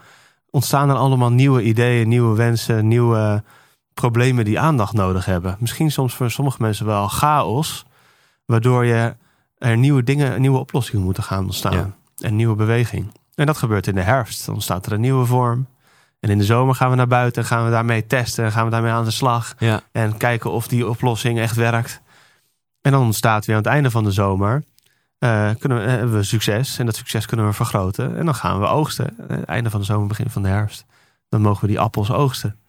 ontstaan er allemaal nieuwe ideeën, nieuwe wensen, nieuwe problemen die aandacht nodig hebben. Misschien soms voor sommige mensen wel chaos, waardoor je er nieuwe dingen, nieuwe oplossingen moeten gaan ontstaan. Ja. En nieuwe beweging. En dat gebeurt in de herfst. Dan ontstaat er een nieuwe vorm. En in de zomer gaan we naar buiten en gaan we daarmee testen en gaan we daarmee aan de slag. Ja. En kijken of die oplossing echt werkt. En dan ontstaat weer aan het einde van de zomer. eh, kunnen we, eh, hebben we succes en dat succes kunnen we vergroten. En dan gaan we oogsten. Eh, einde van de zomer, begin van de herfst. Dan mogen we die appels oogsten.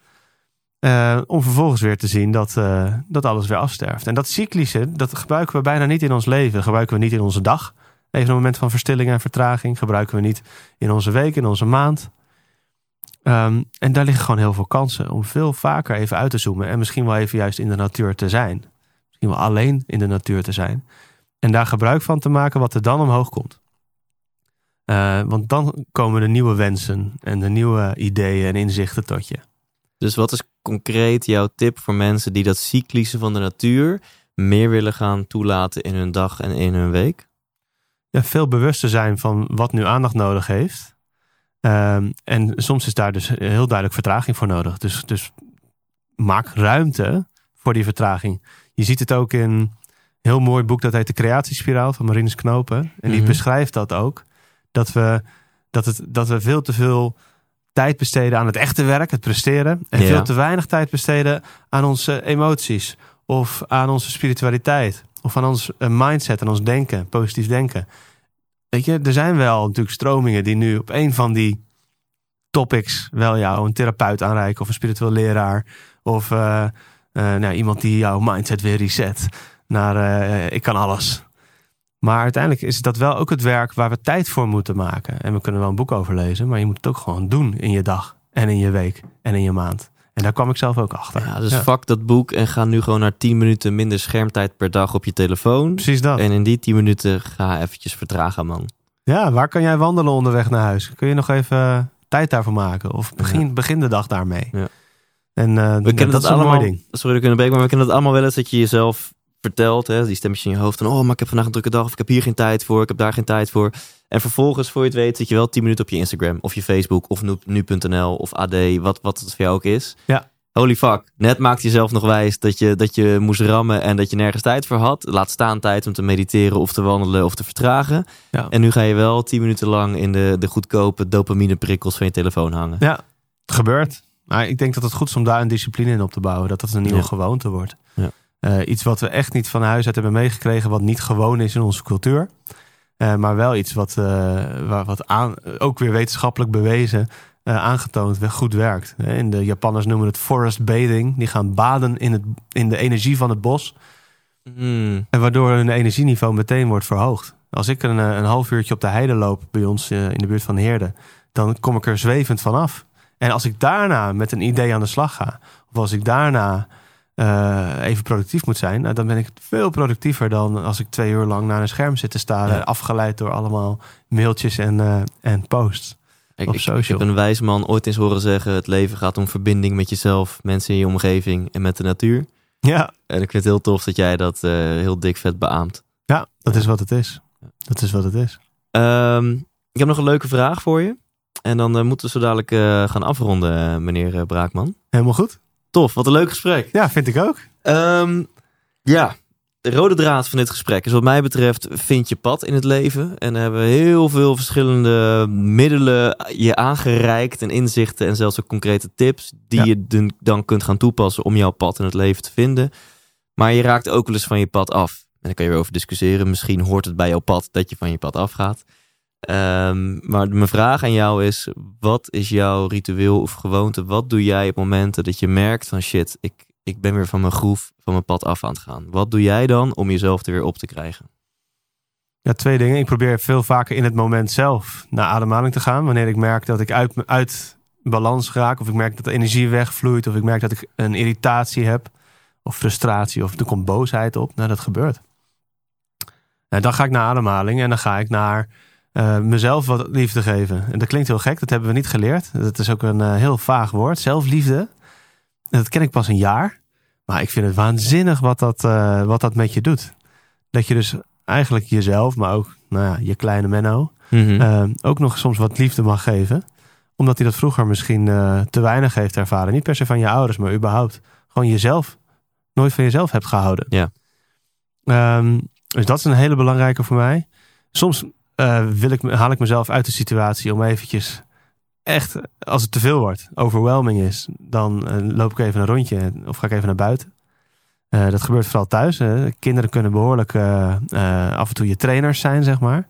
Eh, om vervolgens weer te zien dat, eh, dat alles weer afsterft. En dat cyclische, dat gebruiken we bijna niet in ons leven. Dat gebruiken we niet in onze dag. Even een moment van verstilling en vertraging. Gebruiken we niet in onze week, in onze maand. Ehm, en daar liggen gewoon heel veel kansen om veel vaker even uit te zoomen. En misschien wel even juist in de natuur te zijn. Misschien wel alleen in de natuur te zijn. En daar gebruik van te maken wat er dan omhoog komt. Eh, want dan komen de nieuwe wensen en de nieuwe ideeën en inzichten tot je. Dus wat is concreet jouw tip voor mensen die dat cyclische van de natuur meer willen gaan toelaten in hun dag en in hun week? ja, veel bewuster zijn van wat nu aandacht nodig heeft. Ehm, en soms is daar dus heel duidelijk vertraging voor nodig. Dus, dus maak ruimte voor die vertraging. Je ziet het ook in een heel mooi boek dat heet De Creatiespiraal van Marinus Knopen. En die Mhm. beschrijft dat ook. Dat we, dat, het, dat we veel te veel tijd besteden aan het echte werk, het presteren. En Ja. veel te weinig tijd besteden aan onze emoties. Of aan onze spiritualiteit. Of aan ons eh, mindset en ons denken, positief denken. Weet je, er zijn wel natuurlijk stromingen die nu op een van die topics wel jou een therapeut aanreiken of een spiritueel leraar. Of eh, nou, iemand die jouw mindset weer reset naar ik kan alles. Maar uiteindelijk is dat wel ook het werk waar we tijd voor moeten maken. En we kunnen wel een boek over lezen, maar je moet het ook gewoon doen in je dag en in je week en in je maand. En daar kwam ik zelf ook achter. Ja, dus Ja. fuck dat boek en ga nu gewoon naar 10 minuten minder schermtijd per dag op je telefoon. Precies dat. En in die 10 minuten ga eventjes vertragen, man. Ja, waar kan jij wandelen onderweg naar huis? Kun je nog even tijd daarvoor maken? Of begin, begin de dag daarmee. Ja. En eh, We kennen dat dat allemaal. Sorry in de beek, maar we kennen dat allemaal wel eens dat je jezelf vertelt, hè, die stemmetjes in je hoofd van, oh, maar ik heb vandaag een drukke dag, of ik heb hier geen tijd voor, ik heb daar geen tijd voor. En vervolgens, voor je het weet, zit je wel 10 minuten op je Instagram, of je Facebook, of nu- nu.nl, of AD, wat, wat het voor jou ook is. Ja. Holy fuck, net maakte je jezelf nog wijs dat je, dat je moest rammen en dat je nergens tijd voor had. Laat staan tijd om te mediteren of te wandelen of te vertragen. Ja. En nu ga je wel 10 minuten lang in de, de goedkope dopamine prikkels van je telefoon hangen. Ja, het gebeurt. Maar ik denk dat het goed is om daar een discipline in op te bouwen. Dat dat een nieuwe Ja. gewoonte wordt. Ja. Eh, iets wat we echt niet van huis uit hebben meegekregen. Wat niet gewoon is in onze cultuur. Eh, maar wel iets wat, eh, waar, wat aan, ook weer wetenschappelijk bewezen, aangetoond, goed werkt. De Japanners noemen het forest bathing. Die gaan baden in, het, in de energie van het bos. Hmm. En waardoor hun energieniveau meteen wordt verhoogd. Als ik een, een half uurtje op de heide loop bij ons in de buurt van Heerde, dan kom ik er zwevend vanaf. En als ik daarna met een idee aan de slag ga, of als ik daarna eh, even productief moet zijn, nou, dan ben ik veel productiever dan als ik twee uur lang naar een scherm zit te staren, Ja. afgeleid door allemaal mailtjes en, eh, en posts. Ik, Op social. ik heb een wijs man ooit eens horen zeggen: het leven gaat om verbinding met jezelf, mensen in je omgeving en met de natuur. Ja, En ik vind het heel tof dat jij dat eh, heel dik vet beaamt. ja dat is wat het is. Dat is wat het is. Ehm, ik heb nog een leuke vraag voor je. En dan moeten we zo dadelijk gaan afronden, meneer Braakman. Helemaal goed. Tof, wat een leuk gesprek. Ja, vind ik ook. Ehm, ja, de rode draad van dit gesprek is wat mij betreft vind je pad in het leven. En hebben we heel veel verschillende middelen je aangereikt en inzichten en zelfs ook concrete tips die Ja. je dan- dan kunt gaan toepassen om jouw pad in het leven te vinden. Maar je raakt ook wel eens van je pad af. En daar kan je weer over discussiëren. Misschien hoort het bij jouw pad dat je van je pad afgaat. Ehm, maar mijn vraag aan jou is: wat is jouw ritueel of gewoonte? Wat doe jij op momenten dat je merkt van shit, ik, ik ben weer van mijn groef, van mijn pad af aan het gaan? Wat doe jij dan om jezelf er weer op te krijgen? Ja, twee dingen. Ik probeer veel vaker in het moment zelf naar ademhaling te gaan. Wanneer ik merk dat ik uit, uit balans raak. Of ik merk dat de energie wegvloeit. Of ik merk dat ik een irritatie heb. Of frustratie. Of er komt boosheid op. Nou, dat gebeurt. En dan ga ik naar ademhaling. En dan ga ik naar eh, mezelf wat liefde geven. En dat klinkt heel gek. Dat hebben we niet geleerd. Dat is ook een eh, heel vaag woord. Zelfliefde. En dat ken ik pas een jaar. Maar ik vind het waanzinnig wat dat, eh, wat dat met je doet. Dat je dus eigenlijk jezelf, maar ook nou ja, je kleine Menno, Mhm. ook nog soms wat liefde mag geven. Omdat hij dat vroeger misschien te weinig heeft ervaren. Niet per se van je ouders, maar überhaupt gewoon jezelf. Nooit van jezelf hebt gehouden. Ja. Ehm, dus dat is een hele belangrijke voor mij. Soms eh, wil ik, haal ik mezelf uit de situatie om eventjes echt, als het te veel wordt, overwhelming is, dan eh, loop ik even een rondje of ga ik even naar buiten. Eh, dat gebeurt vooral thuis. Hè. Kinderen kunnen behoorlijk eh, eh, af en toe je trainers zijn, zeg maar.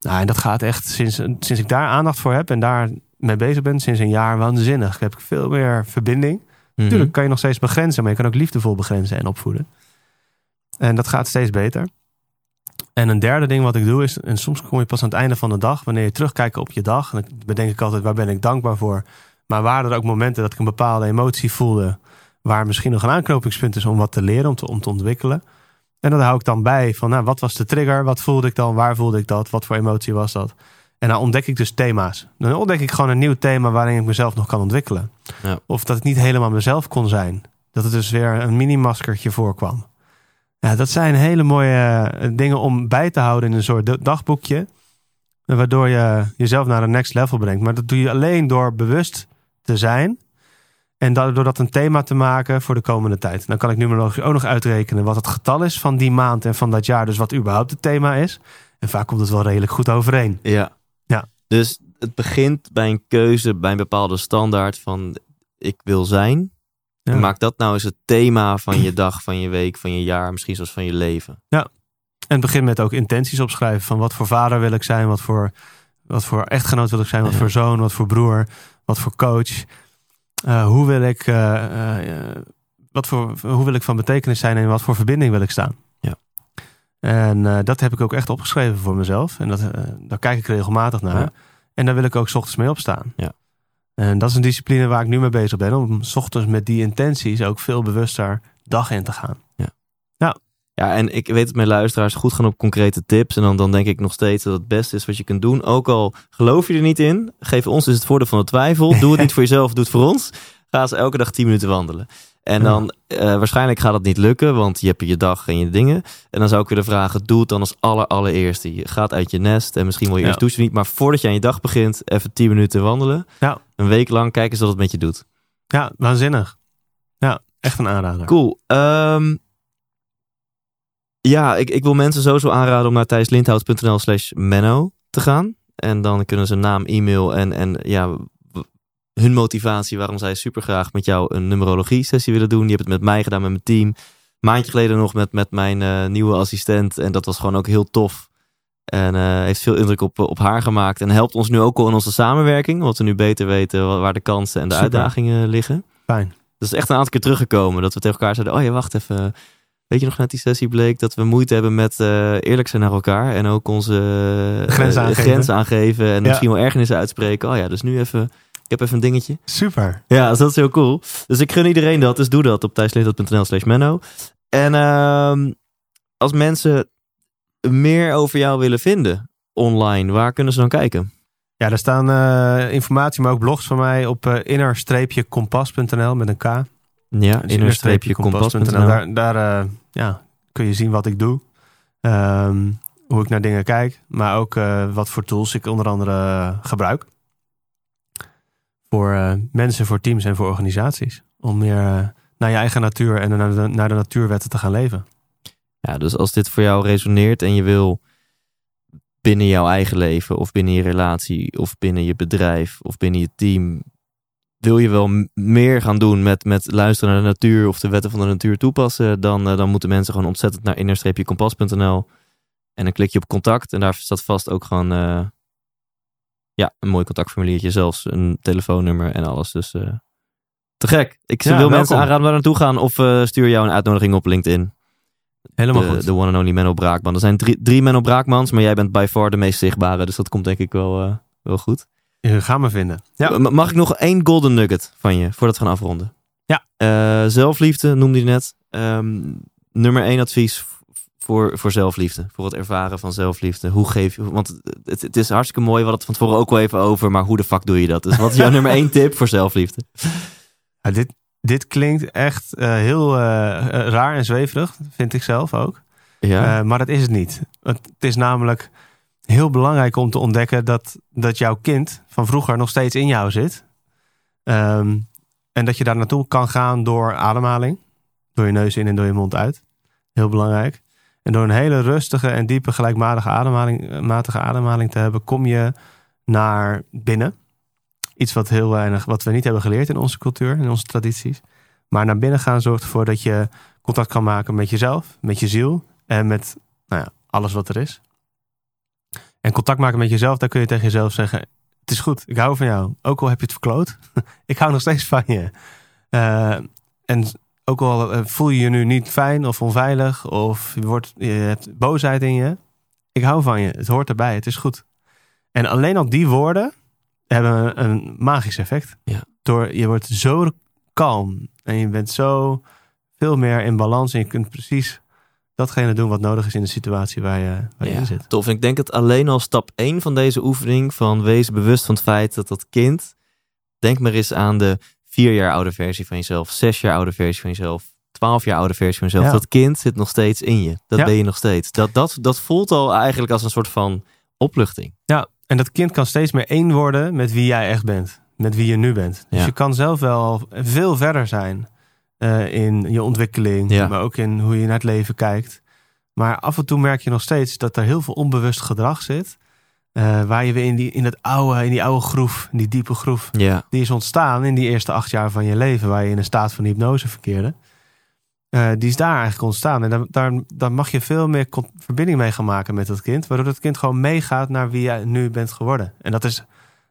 Nou, en dat gaat echt sinds, sinds ik daar aandacht voor heb en daar mee bezig ben, sinds een jaar waanzinnig. Heb ik veel meer verbinding. Mhm. Natuurlijk kan je nog steeds begrenzen, maar je kan ook liefdevol begrenzen en opvoeden. En dat gaat steeds beter. En een derde ding wat ik doe is, en soms kom je pas aan het einde van de dag, wanneer je terugkijkt op je dag, en dan bedenk ik altijd waar ben ik dankbaar voor. Maar waren er ook momenten dat ik een bepaalde emotie voelde, waar misschien nog een aanknopingspunt is om wat te leren, om te, om te ontwikkelen. En dat hou ik dan bij van, nou, wat was de trigger? Wat voelde ik dan? Waar voelde ik dat? Wat voor emotie was dat? En dan ontdek ik dus thema's. Dan ontdek ik gewoon een nieuw thema waarin ik mezelf nog kan ontwikkelen. Ja. Of dat ik niet helemaal mezelf kon zijn. Dat het dus weer een mini-maskertje voorkwam. Ja, dat zijn hele mooie eh, dingen om bij te houden in een soort da- dagboekje. Waardoor je jezelf naar een next level brengt. Maar dat doe je alleen door bewust te zijn. En door dat een thema te maken voor de komende tijd. Dan kan ik numerologisch ook nog uitrekenen wat het getal is van die maand en van dat jaar. Dus wat überhaupt het thema is. En vaak komt het wel redelijk goed overeen. Ja. Ja. Dus het begint bij een keuze, bij een bepaalde standaard van ik wil zijn. Ja. Maak dat nou eens het thema van je dag, van je week, van je jaar, misschien zelfs van je leven. En het begint met ook intenties opschrijven. Van wat voor vader wil ik zijn, wat voor, wat voor echtgenoot wil ik zijn, wat Ja. voor zoon, wat voor broer, wat voor coach. Eh, hoe, wil ik, eh, eh, wat voor, hoe wil ik van betekenis zijn en wat voor verbinding wil ik staan? Ja. En dat heb ik ook echt opgeschreven voor mezelf. En dat, daar kijk ik regelmatig naar. Ja. En daar wil ik ook 's ochtends mee opstaan. Ja. En dat is een discipline waar ik nu mee bezig ben. Om 's ochtends met die intenties ook veel bewuster dag in te gaan. Ja, en ik weet dat mijn luisteraars goed gaan op concrete tips. En dan, dan denk ik nog steeds dat het beste is wat je kunt doen. Ook al geloof je er niet in, geef ons dus het voordeel van de twijfel. Doe het niet voor jezelf, doe het voor ons. Ga eens elke dag 10 minuten wandelen. En dan, eh, waarschijnlijk gaat het niet lukken, want je hebt je dag en je dingen. En dan zou ik willen vragen, doe het dan als aller, allereerste. Je gaat uit je nest en misschien wil je Ja. eerst douchen niet. Maar voordat je aan je dag begint, even 10 minuten wandelen. Ja. Een week lang, kijk eens wat het met je doet. Ja, waanzinnig. Ja, echt een aanrader. Cool. Ehm, ja, ik, ik wil mensen sowieso aanraden om naar thijslindhout.nl slash menno te gaan. En dan kunnen ze naam, e-mail en, en ja, hun motivatie waarom zij super graag met jou een numerologie sessie willen doen. Je hebt het met mij gedaan, met mijn team. Maandje geleden nog met, met mijn eh, nieuwe assistent. En dat was gewoon ook heel tof. En eh, heeft veel indruk op, op haar gemaakt. En helpt ons nu ook al in onze samenwerking. Omdat we nu beter weten wa- waar de kansen en de Super. uitdagingen liggen. Fijn. Dat is echt een aantal keer teruggekomen. Dat we tegen elkaar zeiden: Oh ja, wacht even. Weet je nog, net die sessie bleek dat we moeite hebben met eh, eerlijk zijn naar elkaar. En ook onze Grenzen aangeven. grenzen aangeven. En Ja. misschien wel ergernissen uitspreken. Oh ja, dus nu even. Ik heb even een dingetje. Super. Ja, dus dat is heel cool. Dus ik gun iedereen dat. Dus doe dat op thijslindhout.nl slash menno. En ehm, als mensen meer over jou willen vinden online, waar kunnen ze dan kijken? Ja, daar staan eh, informatie, maar ook blogs van mij op eh inner-kompas.nl met een K. Ja, Dus inner-kompas.nl. Daar, daar eh, ja, kun je zien wat ik doe. Ehm, hoe ik naar dingen kijk. Maar ook wat voor tools ik onder andere gebruik. Voor eh, mensen, voor teams en voor organisaties. Om meer eh, naar je eigen natuur en naar de, naar de natuurwetten te gaan leven. Ja, dus als dit voor jou resoneert en je wil binnen jouw eigen leven of binnen je relatie of binnen je bedrijf of binnen je team, wil je wel meer gaan doen met, met luisteren naar de natuur of de wetten van de natuur toepassen, dan, eh, dan moeten mensen gewoon ontzettend naar inner-kompas.nl en dan klik je op contact en daar staat vast ook gewoon ja, een mooi contactformuliertje, zelfs een telefoonnummer en alles. Dus eh, te gek. Ik Ja, wil welkom. mensen aanraden waar naartoe gaan of eh, stuur jou een uitnodiging op LinkedIn Helemaal de, goed. de one and only Menno Braakman. Er zijn drie, drie Menno Braakmans, maar jij bent by far de meest zichtbare. Dus dat komt denk ik wel, eh, wel goed. Je gaat me vinden. Ja. Mag ik nog één golden nugget van je, voordat we gaan afronden? Ja. Zelfliefde noemde je net. Ehm, nummer één advies voor, voor zelfliefde. Voor het ervaren van zelfliefde. Hoe geef je... Want het, het is hartstikke mooi. We hadden het van tevoren ook wel even over. Maar hoe de fuck doe je dat? Dus wat is jouw nummer één tip voor zelfliefde? Ja, dit, dit klinkt echt eh, heel eh, eh, raar en zweverig, vind ik zelf ook. Ja. Maar dat is het niet. Het, het is namelijk heel belangrijk om te ontdekken dat, dat jouw kind van vroeger nog steeds in jou zit. Ehm, en dat je daar naartoe kan gaan door ademhaling. Door je neus in en door je mond uit. Heel belangrijk. En door een hele rustige en diepe gelijkmatige ademhaling, eh, matige ademhaling te hebben, kom je naar binnen. Iets wat heel weinig, wat we niet hebben geleerd in onze cultuur, in onze tradities. Maar naar binnen gaan zorgt ervoor dat je contact kan maken met jezelf, met je ziel en met nou ja, alles wat er is. En contact maken met jezelf, daar kun je tegen jezelf zeggen: Het is goed, ik hou van jou. Ook al heb je het verkloot, ik hou nog steeds van je. Eh, en ook al eh, voel je je nu niet fijn of onveilig, of je, wordt, je hebt boosheid in je, ik hou van je. Het hoort erbij, het is goed. En alleen al die woorden hebben een magisch effect. Ja. Door, je wordt zo kalm en je bent zo veel meer in balans en je kunt precies datgene doen wat nodig is in de situatie waar je, waar je Ja, in zit. Tof. Ik denk het alleen al stap 1 van deze oefening van wees bewust van het feit dat dat kind, denk maar eens aan de vier jaar oude versie van jezelf, zes jaar oude versie van jezelf, twaalf jaar oude versie van jezelf. Ja. Dat kind zit nog steeds in je. Dat Ja. ben je nog steeds. Dat, dat, dat voelt al eigenlijk als een soort van opluchting. Ja, en dat kind kan steeds meer één worden met wie jij echt bent. Met wie je nu bent. Dus Ja. je kan zelf wel veel verder zijn eh, in je ontwikkeling. Maar ook in hoe je naar het leven kijkt. Maar af en toe merk je nog steeds dat er heel veel onbewust gedrag zit. Eh, waar je weer in die, in, dat oude, in die oude groef, in die diepe groef. Ja. Die is ontstaan in die eerste acht jaar van je leven. Waar je in een staat van hypnose verkeerde. Eh, die is daar eigenlijk ontstaan. En daar, daar, daar mag je veel meer verbinding mee gaan maken met dat kind. Waardoor dat kind gewoon meegaat naar wie jij nu bent geworden. En dat is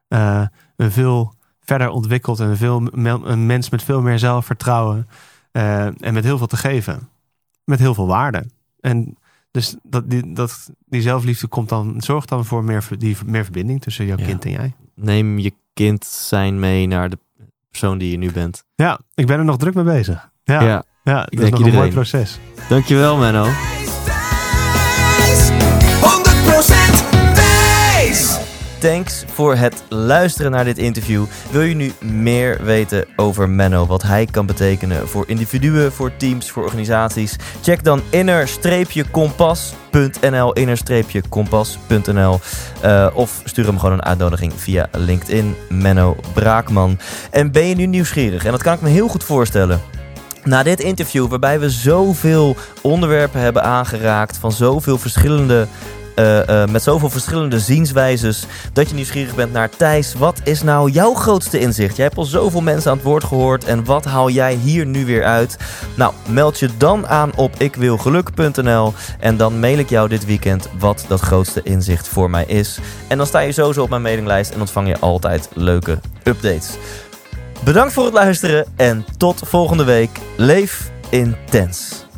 eh, een veel verder ontwikkeld en een, veel, een mens met veel meer zelfvertrouwen. en met heel veel te geven. Met heel veel waarde. En dus dat, die, dat, die zelfliefde komt dan, zorgt dan voor meer, die, meer verbinding tussen jouw Ja. kind en jij. Neem je kind zijn mee naar de persoon die je nu bent. Ja, ik ben er nog druk mee bezig. Ja, ja. ja. dat is denk nog een mooi iedereen. proces. Dankjewel Menno. Thanks voor het luisteren naar dit interview. Wil je nu meer weten over Menno, wat hij kan betekenen voor individuen, voor teams, voor organisaties? Check dan inner-kompas.nl, inner-kompas.nl eh, of stuur hem gewoon een uitnodiging via LinkedIn, Menno Braakman. En ben je nu nieuwsgierig? En dat kan ik me heel goed voorstellen. Na dit interview, waarbij we zoveel onderwerpen hebben aangeraakt van zoveel verschillende eh, met zoveel verschillende zienswijzes dat je nieuwsgierig bent naar Thijs. Wat is nou jouw grootste inzicht? Jij hebt al zoveel mensen aan het woord gehoord en wat haal jij hier nu weer uit? Nou, meld je dan aan op ikwilgeluk.nl en dan mail ik jou dit weekend wat dat grootste inzicht voor mij is. En dan sta je sowieso op mijn mailinglijst en ontvang je altijd leuke updates. Bedankt voor het luisteren en tot volgende week. Leef intens.